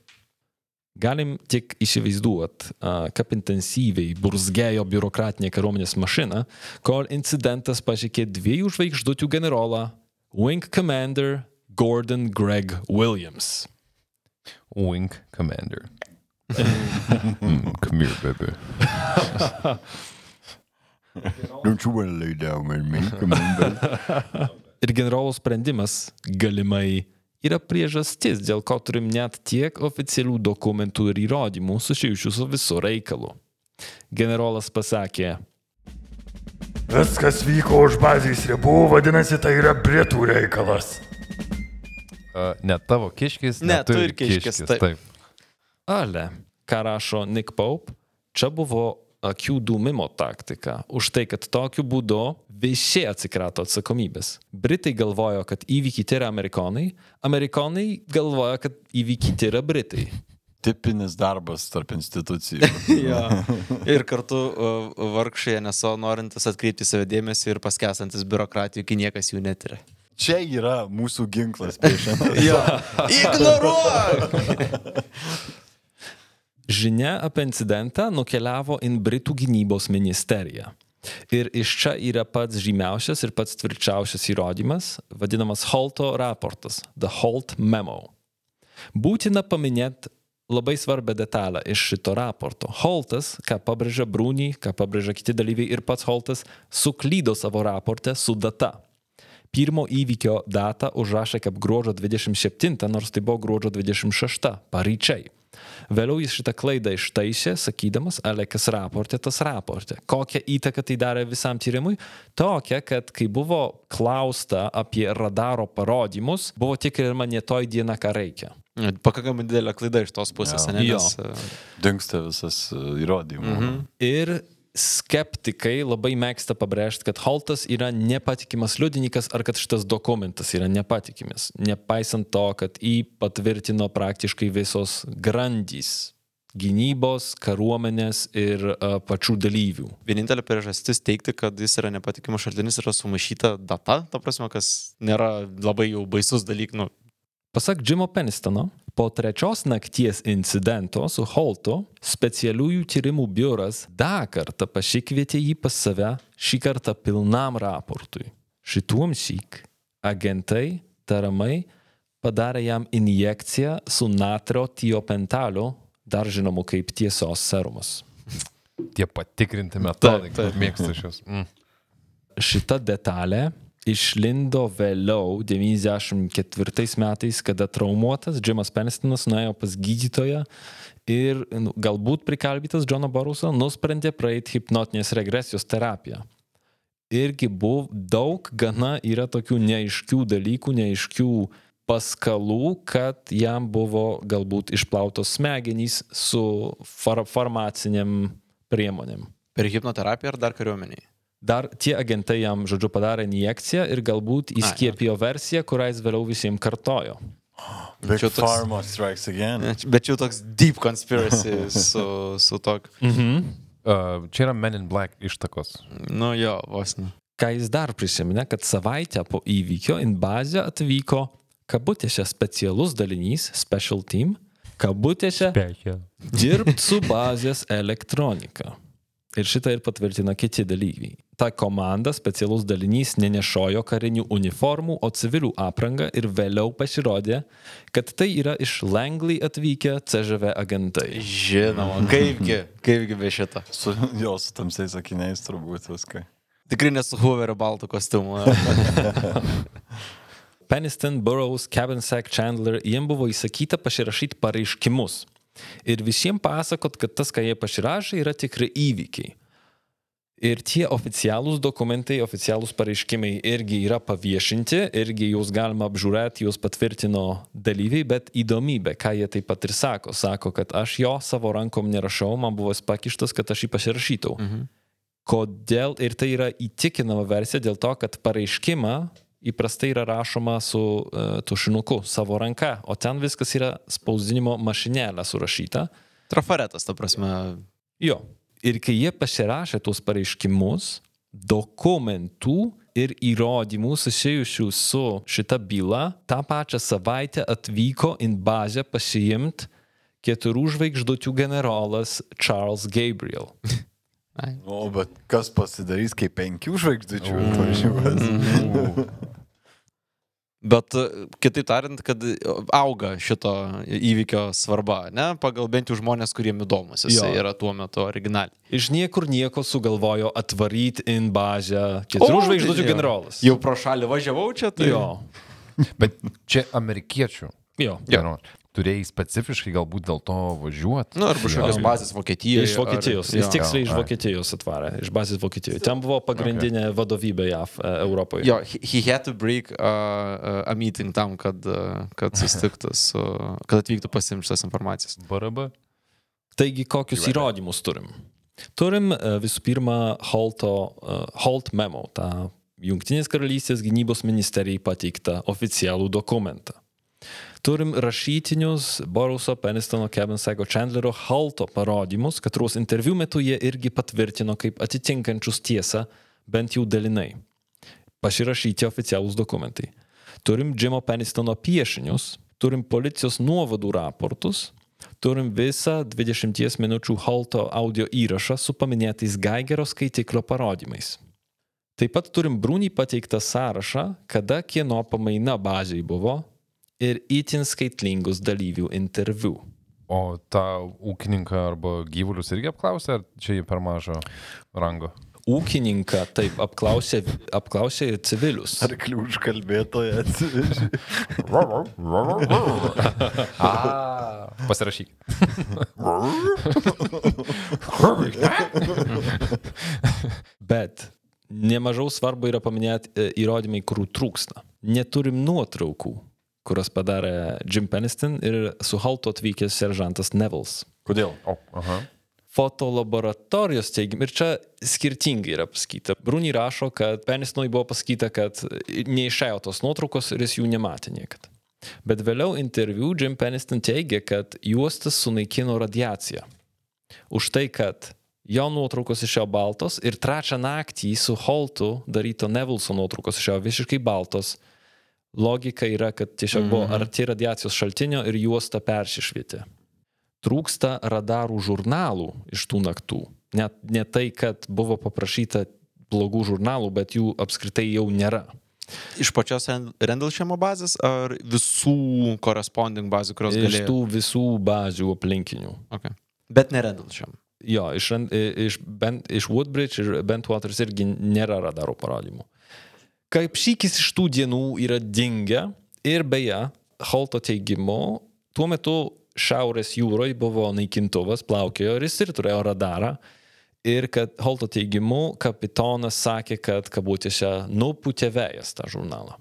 Speaker 2: Galim tik įsivaizduoti, kaip intensyviai burzgėjo biurokratinė kariuomenės mašina, kol incidentas pasiekė dviejų žvaigždučių generolą Wing Commander Gordon Greg Williams.
Speaker 5: Wink Commander. Mm, Come here, baby.
Speaker 1: Don't you want to lay down with me, commander?
Speaker 2: Ir generolo sprendimas galimai yra priežastis, dėl ko turim net tiek oficialių dokumentų ir įrodymų susijusių su visu reikalu. Generolas pasakė,
Speaker 1: Viskas vyko už bazės ribų, vadinasi, tai yra Britų reikalas.
Speaker 5: Uh, ne tavo kiškis,
Speaker 6: Ne, tu
Speaker 5: tu
Speaker 6: ir kiškis, taip.
Speaker 5: Taip.
Speaker 2: ale, ką rašo Nick Pope, čia buvo akių dūmimo taktika. Už tai, kad tokiu būdu visi atsikrato atsakomybės. Britai galvojo, kad įvykiai tai yra amerikonai, amerikonai galvoja, kad įvykiai tai yra britai.
Speaker 3: Tipinis darbas tarp institucijų.
Speaker 6: Ja. Ir kartu vargšai NSO norintis atkreipti savo dėmesį ir paskesantis biurokratijų, kai niekas jų netyria.
Speaker 3: Čia yra mūsų ginklas prieš NSO.
Speaker 6: Ja. Ignoruok!
Speaker 2: Žinia apie incidentą nukeliavo į Britų gynybos ministeriją. Ir iš čia yra pats žymiausias ir pats tvirčiausias įrodymas, vadinamas Holto raportas, The Holt Memo. Būtina paminėti labai svarbią detalę iš šito raporto. Holtas, ką pabrėžia Brūny, ką pabrėžia kiti dalyviai ir pats Holtas, suklydo savo raporte su data. Pirmo įvykio datą užrašė kaip gruodžio 27, nors tai buvo gruodžio 26, paryčiai. Vėliau jis šitą klaidą ištaisė, sakydamas, ale kas raporte, tas raporte. Kokią įtaką tai darė visam tyrimui? Tokia, kad kai buvo klausta apie radaro parodymus, buvo tikrinama ne toj diena, ką reikia.
Speaker 6: Pakankamai didelė klaida iš tos pusės,
Speaker 3: Jo.
Speaker 6: ne?
Speaker 2: Jo.
Speaker 6: Nes, uh,
Speaker 3: Dinksta visas e, įrodymas. Mhm.
Speaker 2: Ir skeptikai labai mėgsta pabrėžti, kad Holtas yra nepatikimas liudininkas ar kad šitas dokumentas yra nepatikimas, nepaisant to, kad jį patvirtino praktiškai visos grandys gynybos, kariuomenės ir uh, pačių dalyvių.
Speaker 6: vienintelė priežastis teikti, kad jis yra nepatikimas šaltinis, yra sumaišyta data, ta prasme, kas nėra labai jau baisus dalykas. Nu,
Speaker 2: Pasak Jimo Penistono, po trečios nakties incidento su Holtu specialiųjų tyrimų biuras dar kartą pasikvietė jį pas save, šį kartą pilnam raportui. Šituom šyk agentai tariamai padarė jam injekciją su natrio tiopentaliu, dar žinomu kaip tiesos serumas.
Speaker 5: Tie patikrinti metodai,
Speaker 6: Taip, taip.
Speaker 5: kaip mėgstu šios. Mm.
Speaker 2: Šita detalė išlindo vėliau, 94 metais, kada traumuotas Jimas Penstonas nuėjo pas gydytoją ir nu, galbūt prikalbytas Džono Boruso nusprendė praeiti hipnotinės regresijos terapiją. Irgi buvo daug gana yra tokių neaiškių dalykų, neaiškių paskalų, kad jam buvo galbūt išplautos smegenys su far farmaciniam priemonėm.
Speaker 6: Per hipnoterapiją ar dar kariuomeniai?
Speaker 2: Dar tie agentai jam, žodžiu, padarė injekciją ir galbūt įskiepijo versiją, kurią jis vėliau visiems kartojo.
Speaker 3: Big
Speaker 6: Čia toks-
Speaker 3: Pharma strikes again.
Speaker 6: Bet čia jau toks deep conspiracy su, su tokiu.
Speaker 2: Mhm.
Speaker 5: Uh, čia yra Men in Black ištakos.
Speaker 6: Nu jo, vos ne.
Speaker 2: Ką jis dar prisiminė, kad savaitę po įvykio į bazę atvyko kabutėse specialus dalinys, special team, kabutėse dirbti su bazės elektronika. Ir šitą ir patvirtina kiti dalyviai. Ta komanda, specialus dalinys, nenešojo karinių uniformų, o civilių aprangą ir vėliau pasirodė, kad tai yra iš Langley atvykę CŽV agentai.
Speaker 6: Žinoma, kaipgi, kaipgi be šito.
Speaker 3: Su, jo, su tamsiais akiniais turbūt viską.
Speaker 6: Tikrai nesu Hooverio baltų kostiumu.
Speaker 2: Peniston, Burroughs, Cabensack, Chandler, jiem buvo įsakyta pasirašyti pareiškimus. Ir visiems pasakot, kad tas, ką jie pasirašė, yra tikri įvykiai. Ir tie oficialūs dokumentai, oficialūs pareiškimai irgi yra paviešinti, irgi juos galima apžiūrėti, juos patvirtino dalyviai, bet įdomybė, ką jie taip pat ir sako. Sako, kad aš jo savo rankom nerašau, man buvo pakištas, kad aš jį pasirašytau. Mhm. Kodėl ir tai yra įtikinama versija dėl to, kad pareiškimą įprastai yra rašoma su uh, tušinuku savo ranka, o ten viskas yra spausdinimo mašinėlė surašyta.
Speaker 6: Trafaretas, ta prasme.
Speaker 2: Jo. Ir kai jie pasirašė tuos pareiškimus, dokumentų ir įrodymų susijusių su šita byla, tą pačią savaitę atvyko į bazę pasiimti keturių žvaigždučių generolas Charles Gabriel.
Speaker 3: O, bet kas pasidarys, kai penkių žvaigždučių atvažiuos?
Speaker 6: Bet e, kitaip tariant, kad auga šito įvykio svarba, ne? Pagal bent jau žmonės, kuriem įdomus jis
Speaker 2: Jo.
Speaker 6: yra tuo metu originaliai.
Speaker 2: Iš niekur nieko sugalvojo atvaryti į bazę keturių
Speaker 6: jo.
Speaker 2: generolas.
Speaker 6: Jau pro šalį važiavau čia, tai...
Speaker 2: Jo.
Speaker 5: Bet čia amerikiečių.
Speaker 2: Jo.
Speaker 5: Ja. Turėjai specifiškai galbūt dėl to važiuoti.
Speaker 6: Nu, arba kažkokios bazės Vokietijoje.
Speaker 2: Iš Vokietijos.
Speaker 6: Ar...
Speaker 2: Jis tiksliai iš. Vokietijos atvarė, iš bazės Vokietijoje. Ten buvo pagrindinė vadovybė JAV e, Europoje.
Speaker 6: Jo, he, had to break a, a, meeting tam, kad, uh, kad susitiktų su, kad atvyktų pasimti šitas informacijas.
Speaker 5: BRB.
Speaker 2: Taigi, kokius įrodymus turim? Turim e, visų pirma Holto, e, Holt memo, tą Junktinės karalystės gynybos ministerijai pateiktą oficialų dokumentą. Turim rašytinius Boruso, Penistono, Kevinsako, Chandlerio, Halto parodymus, katros interviu metu jie irgi patvirtino kaip atitinkančius tiesą, bent jau dalinai. Pasirašyti oficialūs dokumentai. Turim Jimo Penistono piešinius, turim policijos nuovadų raportus, turim visą 20 minučių Halto audio įrašą su paminėtais Geigerio skaitiklio parodymais. Taip pat turim Brūnį pateiktą sąrašą, kada kieno pamaina bazėje buvo ir itin skaitlingus dalyvių interviu.
Speaker 5: O tą ūkininką arba gyvulius irgi apklausė, ar čia jį per mažo rango?
Speaker 2: Ūkininką taip apklausė, apklausė ir civilius.
Speaker 3: Arklių užkalbėtoje atsivežė.
Speaker 5: A, pasirašyk.
Speaker 2: Bet nemažiau svarbu yra paminėti e, įrodymai, kurių trūksta. Neturim nuotraukų, kurias padarė Jim Peniston ir su Halto atvykęs seržantas Nevils.
Speaker 3: Kodėl?
Speaker 5: O, aha.
Speaker 2: Fotolaboratorijos teigimu, ir čia skirtingai yra pasakyta. Bruni rašo, kad Penistonui buvo pasakyta, kad neišėjo tos nuotraukos ir jis jų nematė niekada. Bet vėliau interviu Jim Peniston teigia, kad juostas sunaikino radiaciją. Už tai, kad jo nuotraukos išėjo baltos ir trečią naktį su Holtu daryto Nevilso nuotraukos išėjo visiškai baltos. Logika yra, kad tiesiog buvo arti radiacijos šaltinio ir juosta persišvietė. Trūksta radarų žurnalų iš tų naktų. Net ne tai, kad buvo paprašyta blogų žurnalų, bet jų apskritai jau nėra.
Speaker 6: Iš pačios Rendlšėmo bazės ar visų corresponding bazių, kurios
Speaker 2: Iš
Speaker 6: galėjo?
Speaker 2: tų visų bazių aplinkinių.
Speaker 6: Okay. Bet ne Rendlšėm.
Speaker 2: Jo, iš, iš, bent, iš Woodbridge ir Bentwaters irgi nėra radarų parodymų. Kaip šykis iš tų dienų yra dingę ir beje, Holto teigimu, tuo metu Šiaurės jūroje buvo naikintuvas, plaukėjo ir jis ir turėjo radarą. Ir kad Holto teigimu, kapitonas sakė, kad kabutėse nuputė vėjas tą žurnalą.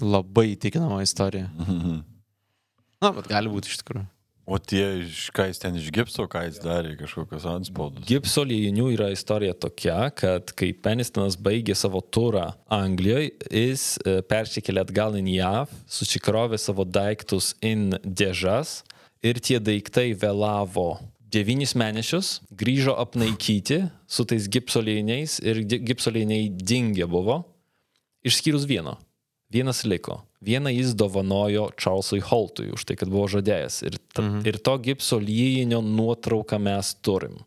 Speaker 6: Labai įtikinama istorija. Na, bet gali būti iš tikrųjų.
Speaker 3: O tie, ką jis ten iš gipso, ką jis darė, kažkokios anspaudos.
Speaker 2: Gipso liejinių yra istorija tokia, kad kai Penistonas baigė savo turą Anglijoje, jis e, persikėlė atgal į JAV, susikrovė savo daiktus į dėžas ir tie daiktai vėlavo devynis mėnesius, grįžo apnaikyti su tais gipso liejiniais ir gi- gipso liejiniai dingę buvo, išskyrus vieno. Vienas liko. Vieną jis dovanojo Charlesui Holtui už tai, kad buvo žadėjęs. Ir, ta, mhm. ir to gipso liejinio nuotrauką mes turim.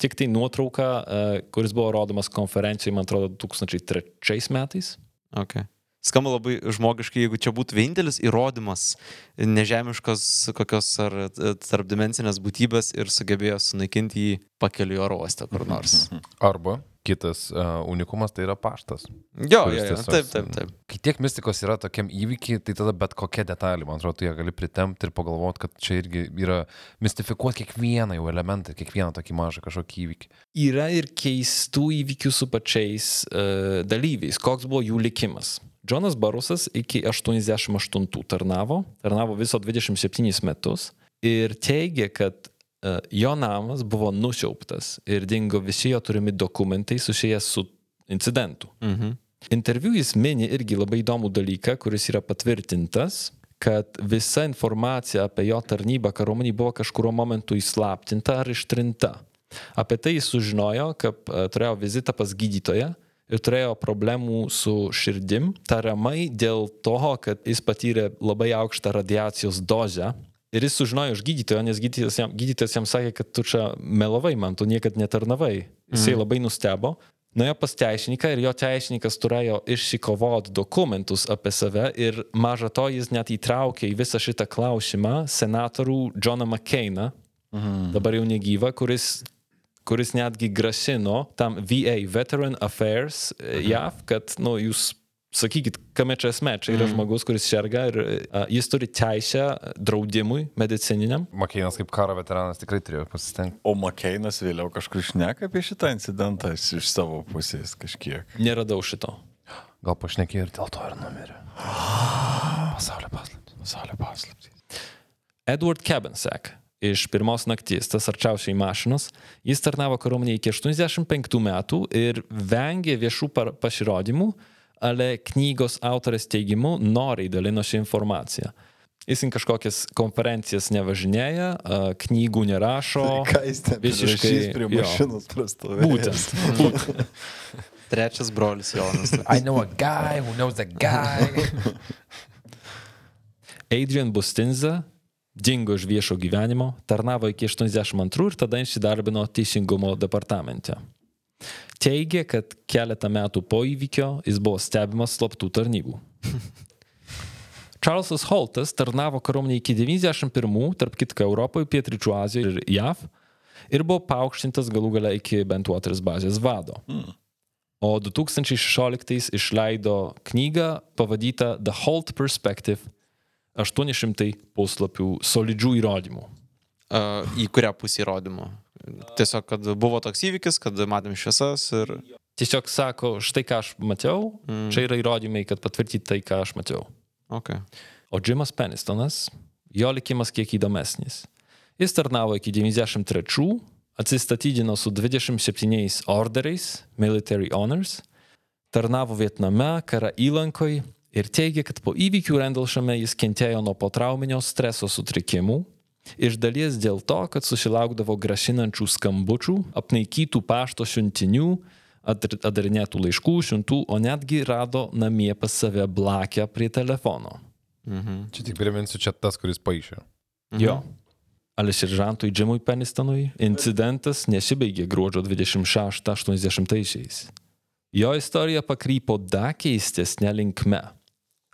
Speaker 2: Tik tai nuotrauka, e, kuris buvo rodomas konferencijoje, man atrodo, 2003 metais.
Speaker 6: Okay. Skamba labai žmogiškai, jeigu čia būtų vienintelis įrodymas nežemiškos kokios ar e, tarpdimensinės būtybės ir sugebėjo sunaikinti jį pakeliu į oro uostą kur nors.
Speaker 5: Arba kitas uh, unikumas tai yra paštas.
Speaker 6: Jo, jo, jo,
Speaker 5: tiesiog-
Speaker 6: taip, taip, taip.
Speaker 5: Kai tiek mistikos yra tokiam įvykiai, tai tada bet kokia detalė, man atrodo, tu ją gali pritemti ir pagalvoti, kad čia irgi yra mistifikuoti kiekvieną jau elementą, kiekvieną tokį mažą kažkokį įvykį.
Speaker 2: Yra ir keistų įvykių su pačiais uh, dalyviais. Koks buvo jų likimas? Džonas Barusas iki 88 tarnavo, tarnavo viso 27 metus ir teigė, kad jo namas buvo nusiauptas ir dingo visi jo turimi dokumentai susiję su incidentu.
Speaker 6: Mhm.
Speaker 2: Interviu jis mini irgi labai įdomų dalyką, kuris yra patvirtintas, kad visa informacija apie jo tarnybą kariuomenį buvo kažkurio momentu įslaptinta ar ištrinta. Apie tai jis sužinojo, kad e, turėjo vizitą pas gydytoją ir turėjo problemų su širdim, tariamai dėl to, kad jis patyrė labai aukštą radiacijos dozę. Ir jis sužinojo iš gydytojo, nes gydytojas jam, gydytojas jam sakė, kad tu čia melavai man, tu niekad netarnavai. Jisai mm. labai nustebo. Nuėjo pas teisininką ir jo teisininkas turėjo išsikovoti dokumentus apie save ir maža to jis net įtraukė į visą šitą klausimą senatorių Johną McCainą, mhm. dabar jau negyva, kuris, kuris netgi grasino tam VA, Veteran Affairs mhm. JAV, kad nu, jūs sakykit, kame čia esmė, čia yra žmogus, kuris serga ir uh, jis turi teisę draudimui medicininiam.
Speaker 5: Makėnas kaip karo veteranas tikrai turėjo pasistengti.
Speaker 3: O Makeinas vėliau kažkur šneka apie šitą incidentą iš savo pusės kažkiek.
Speaker 2: Neradau šito.
Speaker 5: Gal pašnekėjo ir dėl to ir numirė. Pasaulio paslaptis.
Speaker 3: Pasaulio paslaptys.
Speaker 2: Edward Cabensack iš pirmos nakties, tas arčiausiai mašinos, jis tarnavo kariuomenėje iki 85 metų ir vengė viešų par- pasirodymų, ale knygos autorės teigimu noriai dalinosi informaciją. Jis į kažkokias konferencijas nevažinėja, a, knygų nerašo.
Speaker 3: Ką jis ten
Speaker 2: visiškai
Speaker 3: prie mašinos prastovės?
Speaker 2: Būtent. būtent.
Speaker 6: Trečias brolis Jonas.
Speaker 5: I know a guy who knows a guy.
Speaker 2: Adrian Bustinza dingo iš viešo gyvenimo, tarnavo iki 82 ir tada įsidarbino teisingumo departamente. Teigė, kad keletą metų po įvykio jis buvo stebimas slaptų tarnybų. Charlesas Holtas tarnavo kariuomenėje iki 91, tarp kitko Europoje, Pietričių Azijoje ir JAV, ir buvo paaukštintas galų gale iki Bentwaters bazės vado. O 2016 išleido knygą pavadintą The Holt Perspective 800 puslapių solidžių įrodymų.
Speaker 6: Uh, į kurią pusę įrodymų? Tiesiog, kad buvo toks įvykis, kad matėm šviesas ir...
Speaker 2: Tiesiog sako, štai ką aš mačiau, mm. čia yra įrodymai, kad patvirtinti tai, ką aš mačiau.
Speaker 6: Okay.
Speaker 2: O Jimas Penistonas, jo likimas kiek įdomesnis. Jis tarnavo iki 93, atsistatydino su 27 orderiais, military honors, tarnavo Vietname, kara įlankoj ir teigia, kad po įvykių Rendlšame jis kentėjo nuo potrauminio streso sutrikimų. Iš dalies dėl to, kad susilaukdavo grasinančių skambučių, apnaikytų pašto siuntinių, adarinėtų laiškų, siuntų, o netgi rado namie pas save blakę prie telefono.
Speaker 5: Čia tik priminsiu, čia tas, kuris paaišė.
Speaker 2: Mhm. Jo. Ale seržantui Džimui Penistonui incidentas nesibaigė gruodžio 26-80-aisiais. Jo istorija pakrypo dar keistesnė linkme,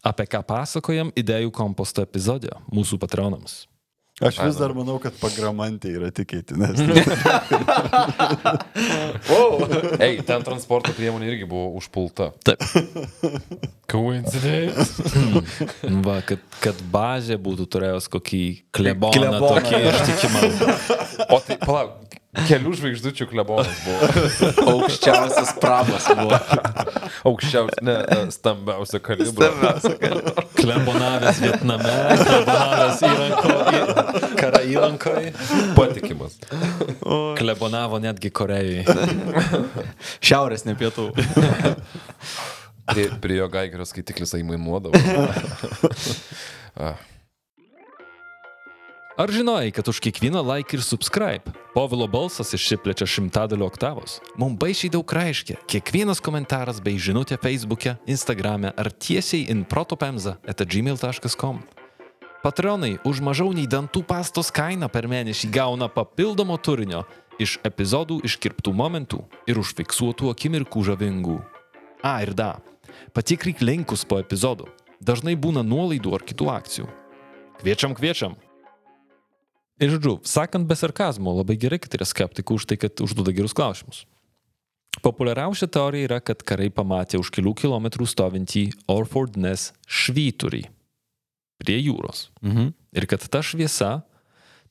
Speaker 2: apie ką pasakojam idėjų komposto epizode mūsų patronams.
Speaker 3: Aš vis dar manau, kad pagramantė yra tikėtinas.
Speaker 5: Ei, ten transporto priemonė irgi buvo užpulta.
Speaker 6: Taip.
Speaker 5: Coincidence.
Speaker 2: Va, kad, kad bazė būtų turėjęs kokį kleboną,
Speaker 6: Kleboną,
Speaker 2: tokį ištikimą.
Speaker 5: O tai, palauk, kelių žvaigždučių klebonas buvo.
Speaker 6: Aukščiausias prabas buvo.
Speaker 5: Aukščiausia, ne, ne, stambiausio kalibro.
Speaker 2: Klebonavęs Vietname, klebonavęs įranko, į, kara įrankoje.
Speaker 5: Patikimas.
Speaker 2: Klebonavo netgi Korejai.
Speaker 6: Šiaurės, ne pietų.
Speaker 5: Prie, prie jo gaigerio skaitiklis aimanuodavo.
Speaker 2: Ar žinojai, kad už kiekvieną like ir subscribe Povilo balsas išsiplečia šimtadaliu oktavos? Mums baisiai daug reiškia. Kiekvienas komentaras bei žinutė Facebook'e, Instagram'e ar tiesiai in protopemza etagmail.com. Patronai už mažiau nei dantų pastos kainą per mėnesį gauna papildomo turinio iš epizodų iškirptų momentų ir užfiksuotų akimirkų žavingų. A ir da. Patikrik linkus po epizodų. Dažnai būna nuolaidų ar kitų akcijų. Kviečiam, kviečiam. Ir žodžiu, sakant be sarkazmo, labai gerai, kad yra skeptikų už tai, kad užduoda gerus klausimus. Populiariausia teorija yra, kad karai pamatė už kelių kilometrų stovintį Orford Ness švyturį prie jūros.
Speaker 6: Mhm.
Speaker 2: Ir kad ta šviesa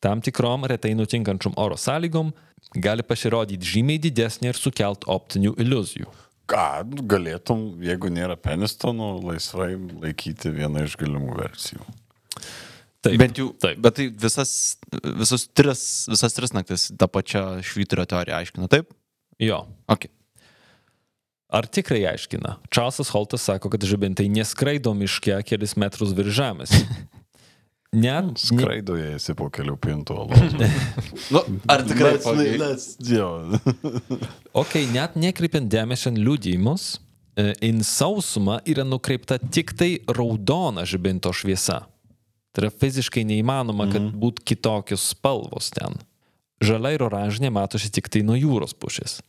Speaker 2: tam tikrom retai nutinkančiom oro sąlygom gali pasirodyti žymiai didesnė ir sukelt optinių iliuzijų.
Speaker 3: Ką, nu, galėtum, jeigu nėra penistonų, laisvai laikyti vieną iš galimų versijų.
Speaker 2: Taip,
Speaker 6: Bent jau,
Speaker 2: taip.
Speaker 6: bet tai visas, visus tris, visas tris naktis tą pačią švyturio teoriją aiškina, taip?
Speaker 2: Jo.
Speaker 6: Ok.
Speaker 2: Ar tikrai aiškina? Čarlzas Holtas sako, kad žibintai neskraido miške kelis metrus virš žemės. Ne,
Speaker 3: Skraido jie esi po kelių pintų alaus.
Speaker 6: Nu, ar tikrai?
Speaker 3: Let's- Jo.
Speaker 2: ok, net nekreipiant dėmesio ant liudijimus, e, in sausumą yra nukreipta tik tai raudona žibinto šviesa. Tai yra fiziškai neįmanoma, kad būtų kitokios spalvos ten. Žalia ir oranžinė matosi tik tai nuo jūros pusės.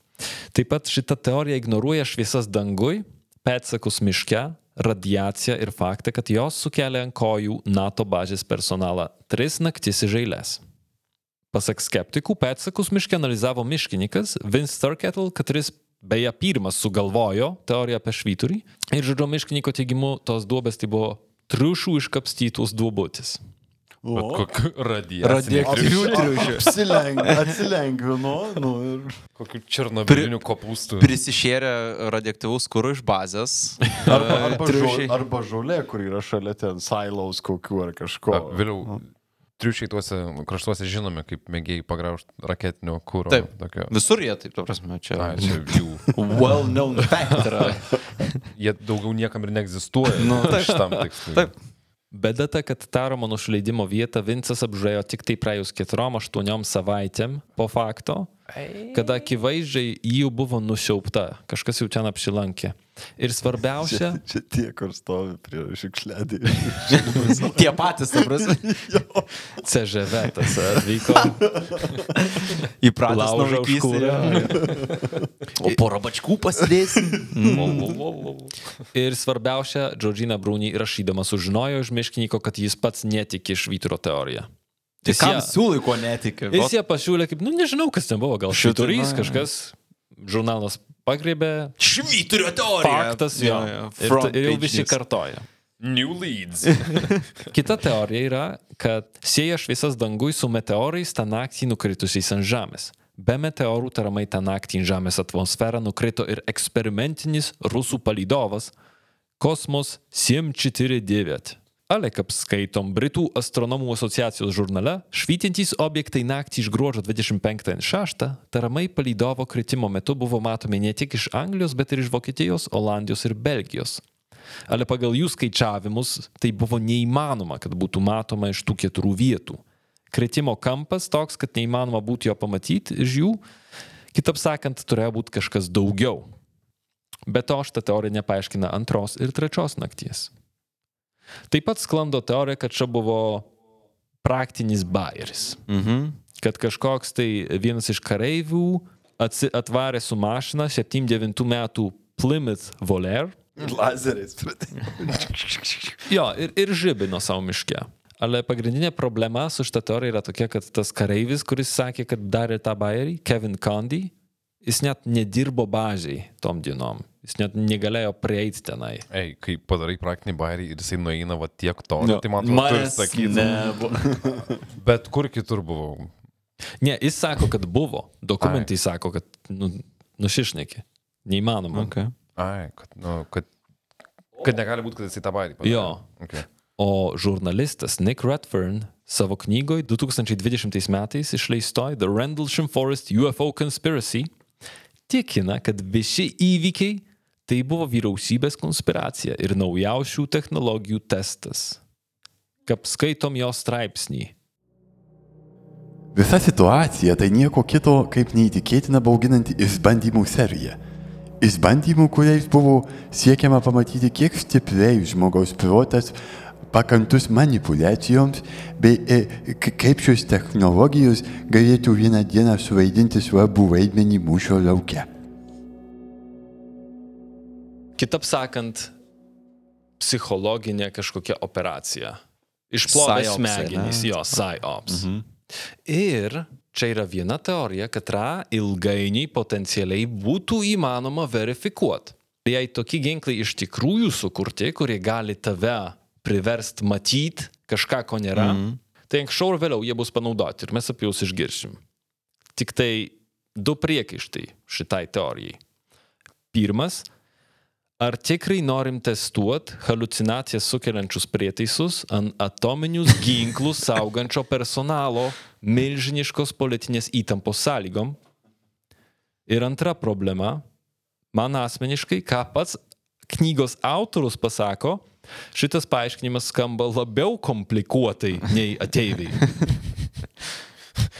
Speaker 2: Taip pat šita teorija ignoruoja šviesas dangui, pėdsakus miške, radiaciją ir faktą, kad jos sukelia ant kojų NATO bazės personalą tris naktis iš eilės. Pasak skeptikų, pėdsakus miške analizavo miškininkas Vince Turkettle, kuris beje pirmas sugalvojo teoriją apie švyturį. Ir žodžio miškininko teigimu, tos duobės tai buvo triušių iškapstytos duobutis.
Speaker 5: Kokiu radiacijų.
Speaker 6: Radioaktyvių triušių.
Speaker 3: Apsileng, atsilengvino, nu ir...
Speaker 5: Kokiu černobiliniu kopūstu.
Speaker 6: Prisišėrė radioaktyvaus kūro iš bazės.
Speaker 3: Arba, arba, žol, arba žolė, kur yra šalia ten silaus kokių ar kažko.
Speaker 5: A, Vėliau, triušiai tuose kraštuose žinomi kaip mėgėjai pagraužti raketinio kūro.
Speaker 6: Taip.
Speaker 5: Tokio.
Speaker 6: Visur jie, taip, ta prasme, čia.
Speaker 5: A, čia jų.
Speaker 6: Well known fact yra.
Speaker 5: Jie daugiau niekam ir neegzistuoja.
Speaker 6: Nu, taip.
Speaker 5: šitam tikslui.
Speaker 6: Taip.
Speaker 2: Bėda ta, kad Taromo nušleidimo vietą Vincas apžiūrėjo tik tai praėjus keturiom, aštuoniom savaitėm po fakto, kada akivaizdžiai jį buvo nusiaupta, kažkas jau ten apsilankė. Ir svarbiausia,
Speaker 3: Čia, čia tie, kur stovi prie šiukšledį.
Speaker 6: Tie patys, prasme.
Speaker 2: CŽV tas atvyko,
Speaker 6: Įpratęs nuo vaikystės. O porą bačkų pasidėsim.
Speaker 2: Ir svarbiausia, Džordžina Brūnį rašydama sužinojo iš miškininko, kad jis pats netiki švyturio teoriją.
Speaker 6: Tai
Speaker 2: Jis
Speaker 6: kam siūlai, ko netiki?
Speaker 2: Jis ją pasiūlė kaip, nu nežinau, kas ten buvo, gal švyturys, kažkas, žurnalas pagrėbė,
Speaker 6: Švyturio teorija.
Speaker 2: faktas jo. Ir,
Speaker 6: Front
Speaker 2: ta- ir jau visi kartoja.
Speaker 5: New leads.
Speaker 2: Kita teorija yra, kad sieja šviesas dangui su meteorais tą naktį nukritusiais ant Žemės. Be meteorų tariamai tą naktį į Žemės atmosferą nukrito ir eksperimentinis rusų palydovas Kosmos 749. Ale kaip skaitom Britų astronomų asociacijos žurnale, švytintys objektai naktį iš gruodžio 25-6 tariamai palydovo kritimo metu buvo matomi ne tik iš Anglijos, bet ir iš Vokietijos, Olandijos ir Belgijos. Ale pagal jų skaičiavimus tai buvo neįmanoma, kad būtų matoma iš tų keturių vietų. Kritimo kampas toks, kad neįmanoma būtų jo pamatyti iš jų. Kitaip sakant, turėjo būti kažkas daugiau. Be to, šitą teoriją nepaaiškina antros ir trečios nakties. Taip pat sklando teorija, kad čia buvo praktinis bairis.
Speaker 6: Mhm.
Speaker 2: Kad kažkoks tai vienas iš kareivių atvarė su mašina 79 metų Plymouth Voler
Speaker 3: Lazeriais.
Speaker 2: Jo, ir, ir žibino savo miške. Ale pagrindinė problema su šita teorija yra tokia, kad tas kareivis, kuris sakė, kad darė tą bairį, Kevin Condy, jis net nedirbo baziai tom dienom. Jis net negalėjo prieiti tenai.
Speaker 5: Ei, kai padarai praktinį bairį ir jisai nueina va tiek to, no, tai man atrodo, turi sakyti.
Speaker 6: nebuvo.
Speaker 5: Bet kur kitur buvau?
Speaker 2: Ne, jis sako, kad buvo. Dokumentai sako, kad nu, nušišneki. Neįmanoma.
Speaker 6: Okay.
Speaker 5: Ai, kad, nu, kad, kad negali būti, kad jisai tą bairį padarė.
Speaker 2: Jo.
Speaker 5: Okay.
Speaker 2: O žurnalistas Nick Redfern savo knygoje 2020 metais išleistoj The Rendlesham Forest UFO Conspiracy tikina, kad visi įvykiai tai buvo vyriausybės konspiracija ir naujausių technologijų testas. Kaip skaitom jo straipsnį.
Speaker 1: Visa situacija tai nieko kito kaip neįtikėtina bauginanti išbandymų serija. Išbandymų, kuriais buvo siekiama pamatyti, kiek stipriai žmogaus protas pakantus manipulacijoms, bei e, kaip šios technologijos galėtų vieną dieną suvaidinti svarbų vaidmenį mūšio lauke.
Speaker 2: Kitaip sakant, psichologinė kažkokia operacija. Išplovė smegenys, jo, psyops. Mhm. Ir čia yra viena teorija, kad tą ilgainiui potencialiai būtų įmanoma verifikuoti. Jei tokie ginklai iš tikrųjų sukurti, kurie gali tave priverst matyti kažką, ko nėra, mm. tai anksčiau ar vėliau jie bus panaudoti ir mes apie juos išgirsim. Tik tai du priekaištai šitai teorijai. Pirmas, ar tikrai norim testuoti halucinacijas sukeliančius prietaisus ant atominius ginklus saugančio personalo milžiniškos politinės įtampos sąlygom? Ir antra problema, man asmeniškai, ką pats knygos autorius pasako, šitas paaiškinimas skamba labiau komplikuotai nei ateiviai.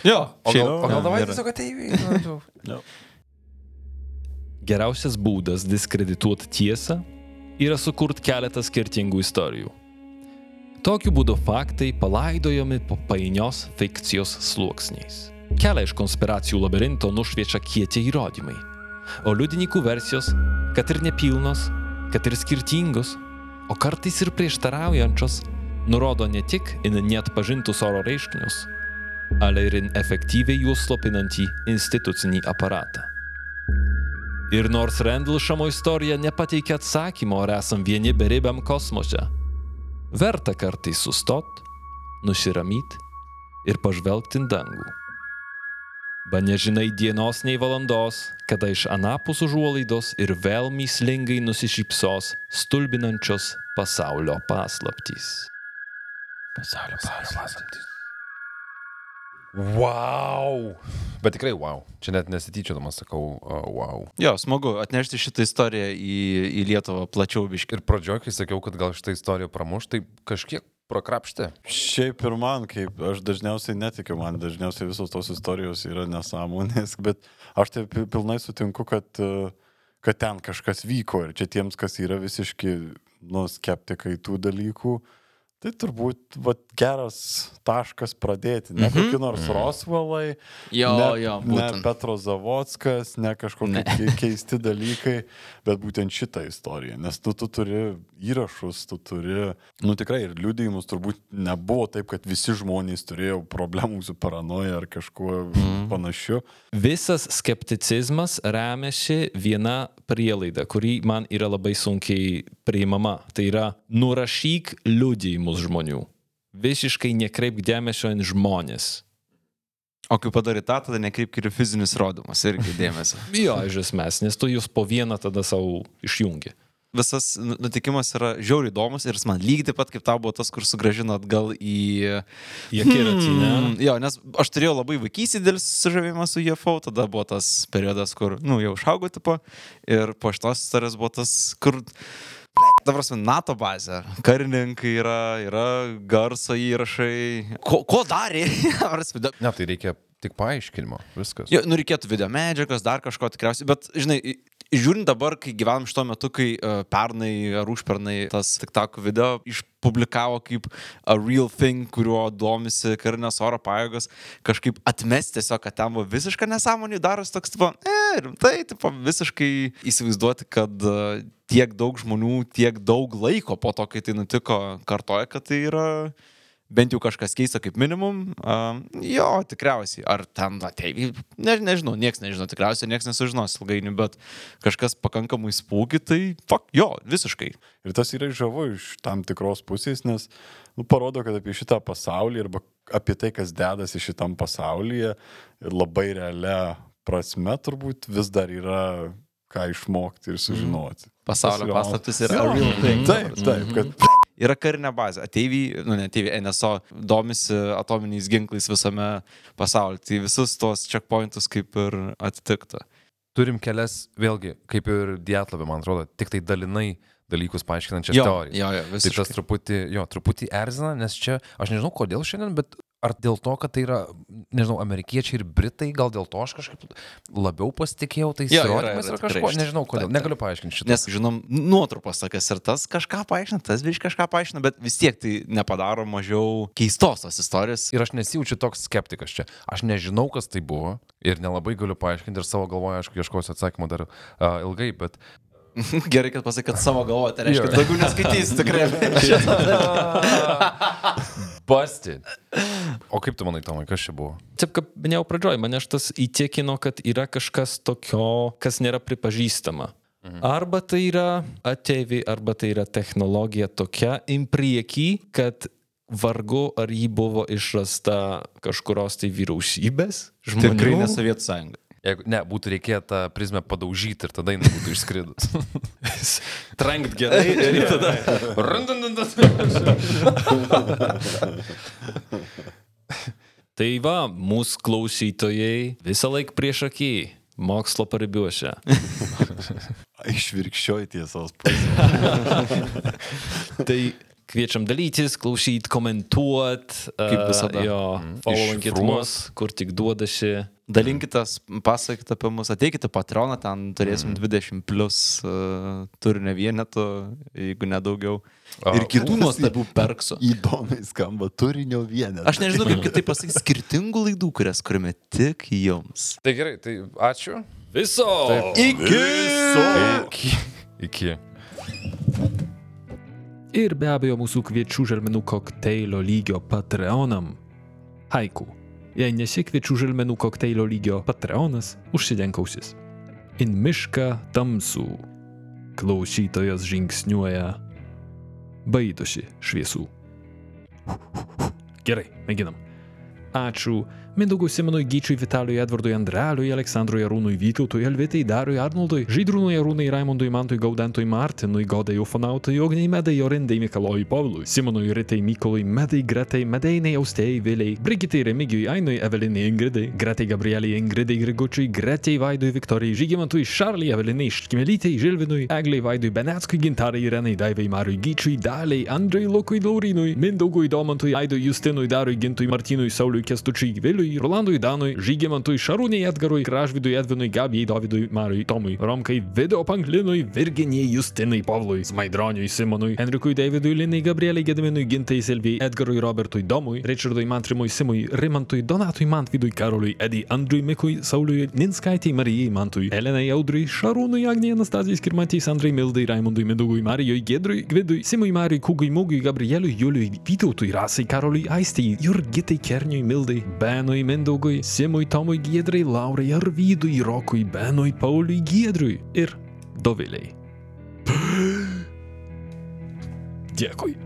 Speaker 6: Jo,
Speaker 5: O gal, o gal davai tiesiog ateiviai?
Speaker 2: Geriausias būdas diskredituoti tiesą yra sukurti keletą skirtingų istorijų. Tokiu būdu faktai palaidojami po painios fikcijos sluoksniais. Kelią iš konspiracijų labirinto nušviečia kieti įrodymai, o liudininkų versijos, kad ir nepilnos, kad ir skirtingos, o kartais ir prieštaraujančios, nurodo ne tik į net pažintus oro reiškinius, ale ir į efektyviai juos slopinantį institucinį aparatą. Ir nors Rendlšamo istorija nepateikia atsakymo, ar esam vieni beribiam kosmose, verta kartais sustot, nusiramyti ir pažvelgti į dangų. Ba nežinai dienos nei valandos, kada iš anapus užuolaidos ir vėl myslingai nusišypsos stulbinančios pasaulio paslaptys.
Speaker 5: Pasaulio paslaptys. Wow. Bet tikrai wow. Čia net nesityčiodamas sakau, uh, wow.
Speaker 6: Jo, smagu atnešti šitą istoriją į, į Lietuvą plačiau biški.
Speaker 5: Ir pradžioje, kai sakiau, kad gal šitą istoriją pramuš, tai kažkiek prakrapštė.
Speaker 3: Šiaip ir man, kaip aš dažniausiai netikiu, man dažniausiai visos tos istorijos yra nesąmonės, bet aš taip pi- pilnai sutinku, kad, kad ten kažkas vyko ir čia tiems, kas yra visiški, nu, skeptikai tų dalykų, tai turbūt vat, geras taškas pradėti. Ne kokie nors Rosvalai,
Speaker 6: Jo,
Speaker 3: ne,
Speaker 6: jo,
Speaker 3: ne
Speaker 6: būtent.
Speaker 3: Petro Zavodskas, ne kažkokie ne. keisti dalykai, bet būtent šitą istoriją. Nes tu, tu turi įrašus, tu turi, nu tikrai ir liudijimus, turbūt nebuvo taip, kad visi žmonės turėjo problemų su paranoja ar kažkuo mm. panašiu.
Speaker 2: Visas skepticizmas remiasi viena prielaida, kuri man yra labai sunkiai priimama. Tai yra nurašyk liudijimus žmonių. Visiškai nekreipk dėmesio į žmonės.
Speaker 6: O kai padarai tą, tada nekreipk ir fizinius rodymus, irgi dėmesio.
Speaker 2: Jo, iš esmės, nes tu jūs po vieną tada savo išjungi.
Speaker 6: Visas nu- nutikimas yra žiauriai įdomus ir jis man lygiai taip pat kaip tau buvo tas, kur sugražino atgal į...
Speaker 2: Į akiratį, ne?
Speaker 6: Mm, jo, nes aš turėjau labai vaikystį dėl sužavėjimą su UFO, tada buvo tas periodas, kur, nu, jau išaugo tipo, ir po šitos istorijos buvo tas, kur... Dabar prasme, NATO bazė. Karininkai yra, yra garso įrašai. Ko, ko darė?
Speaker 5: Ne, tai reikia tik paaiškinimo. Viskas.
Speaker 6: Jo, nu reikėtų video medžiagos, dar kažko tikriausiai, bet, žinai, žiūrint dabar, kai gyvenam šito metu, kai uh, pernai ar užpernai tas TikTok video išpublikavo kaip a real thing, kuriuo domisi karinės oro pajėgos, kažkaip atmesti tiesiog, kad ten buvo visiška nesąmonė, daros toks, tipo, e, rimtai, tipo, visiškai įsivaizduoti, kad uh, tiek daug žmonių, tiek daug laiko po to, kai tai nutiko, kartoja, kad tai yra bent jau kažkas keista kaip minimum, um, jo, tikriausiai. Ar ten ateiviai, ne, nežinau, niekas nežino, tikriausiai niekas nesužinos ilgainiui, bet kažkas pakankamai spūgi, tai, fuck, jo, visiškai.
Speaker 3: Ir tas yra žavu iš tam tikros pusės, nes nu, parodo, kad apie šitą pasaulį arba apie tai, kas dedasi šitam pasaulyje ir labai realia prasme turbūt vis dar yra ką išmokti ir sužinoti.
Speaker 6: Pasaulio
Speaker 3: Tas yra-
Speaker 6: paslaptis yra a real thing.
Speaker 3: Taip, taip, kad
Speaker 6: Yra karinė bazė. Ateiviai, nu ne ateiviai, NSO domisi atominiais ginklais visame pasaulyje. Tai visus tuos checkpointus kaip ir atitikta.
Speaker 5: Turim kelias, vėlgi, kaip ir Dietlavė, man atrodo, tik tai dalinai dalykus paaiškinančias
Speaker 6: Jo,
Speaker 5: teorijas.
Speaker 6: jo, jo,
Speaker 5: Tai tas
Speaker 6: visiškai.
Speaker 5: truputį, jo, truputį erzina, nes čia, aš nežinau kodėl šiandien, bet ar dėl to, kad tai yra, nežinau, amerikiečiai ir britai, gal dėl to aš kažkaip labiau pasitikėjau tais įrodymais ar kažko, nežinau kodėl,
Speaker 6: taip, taip.
Speaker 5: negaliu paaiškinti šitą.
Speaker 6: Nes, žinom, nuotrupas tokias ir tas kažką paaiškina, tas virš kažką paaiškina, bet vis tiek tai nepadaro mažiau keistos tos istorijos.
Speaker 5: Ir aš nesijaučiu toks skeptikas čia. Aš nežinau, kas tai buvo ir nelabai galiu paaiškinti ir savo galvoje, aišku, ieškosiu atsakymų dar uh, ilgai, bet
Speaker 6: Gerai, kad pasakai, kad savo galvoje, tai reiškia, daugiau neskaitysi tikrai.
Speaker 5: Busted. O kaip tu manai, Tomai, kas čia buvo?
Speaker 2: Taip, kaip minėjau pradžioj, mane šitas įtikino, kad yra kažkas tokio, kas nėra pripažįstama. Arba tai yra ateiviai, arba tai yra technologija tokia im prieki, kad vargu ar ji buvo išrasta kažkurios tai vyriausybės žmonių.
Speaker 6: Tikrai ne Sovietų sąjunga.
Speaker 5: Jeigu ne, būtų reikėję tą prizmę padaužyti ir tada jinai būtų išskridus.
Speaker 2: Trankt gerai ir tada. Tai va, mūsų klausytojai visą laiką prieš akį, mokslo paribiuose.
Speaker 3: išvirkščioji tiesos pusė.
Speaker 2: Tai kviečiam dalytis, klausyti, komentuoti.
Speaker 6: Kaip visada.
Speaker 2: Jo, followingit
Speaker 5: Iššifruot.
Speaker 2: mus, kur tik duodasi.
Speaker 6: Dalinkitės, pasakykite apie mus, ateikite Patreoną, ten turėsim 20 plus uh, turinio vienetų, jeigu nedaugiau. Ir kitų nuostabių perksų.
Speaker 3: Įdomiai skamba turinio vienetas.
Speaker 6: Aš nežinau, kaip kitaip pasakyti, skirtingų laidų, kurias kuriame tik jums.
Speaker 5: tai gerai, tai ačiū.
Speaker 2: Viso!
Speaker 6: Iki!
Speaker 5: Iki. Iki.
Speaker 2: Ir be abejo mūsų kviečių želmenų kokteilio lygio Patreonam. Haiku. Jei nesi kviečių želmenų kokteilio lygio Patreonas, užsidenkausis. In mišką tamsų. Klausytojas žingsniuoja. Baidosi šviesų. Gerai, mėginam. Ačiū Mindaugui Simonui Gyčiui, Vitalijui Edvardui Andreliui, Aleksandrui Arūnui Vytautui, Elvitai Dariui Arnoldui, Žydrūnui Arūnai Raimondui Mantui Gaudentui Martinui, Godai Ufonautui, Ogniai Medai Jorindai Mikalojui Pavlui, Simonui Ritai Mykolui Medai Gretai Medeinai Austėjai Viliai, Brigitai Remigijui Ainui Evelinai Ingridai, Gretai Gabrieliai Ingridai Grigučiui, Gretai Vaidui Viktorijai Žygimantui, Šarliai Evelinai Škimelytei Žilvinui, Egliai Vaidui Beneckui, Gintarai Irenai Daivai Mariui Gyčiui, Daliai Andrai Lukui Laurinui, Mindaugui Domantui, Aidui Justinui, Darui Gintui, Martinui Sauliui Kestučiui Viliui, Rolandui Danui, Žygimantui Šarūnai Edgarui, Gražvidui Edvinui, Gabijai Dovydui, Mariui Tomui, Romkai Video Panklinui, Virginijai Justinai Pavlui, Smaidroniui Simonui, Henrikui Davidui, Linai Gabrieliai Gediminui, Gintai Silvijai, Edgarui Robertui Domui, Richardui Mantrimui Simui, Rimantui Donatui Mantvidui Karoliui, Edi Andriui Mikui, Sauliui Ninskaitai Marijai Mantui, Elenai Audriui, Šarūnui Agnijai Anastazijai Skirmatijai, Sandrai Mildai, Raimundui Mindugui, Marijui Gedrui, Gvidui, Simui Mariui, Kūgui Mūgui, Gabrieliui, Juliui, Vytautui, Rasai, Karoliui, Aistijai, Jurgitai Kerniui, Mildai, Benui, Mindaugui, Simui, Tomui, Giedrai, Laurai, Arvydui, Rokui, Benui, Pauliui, Giedriui ir Doviliai. Dėkui.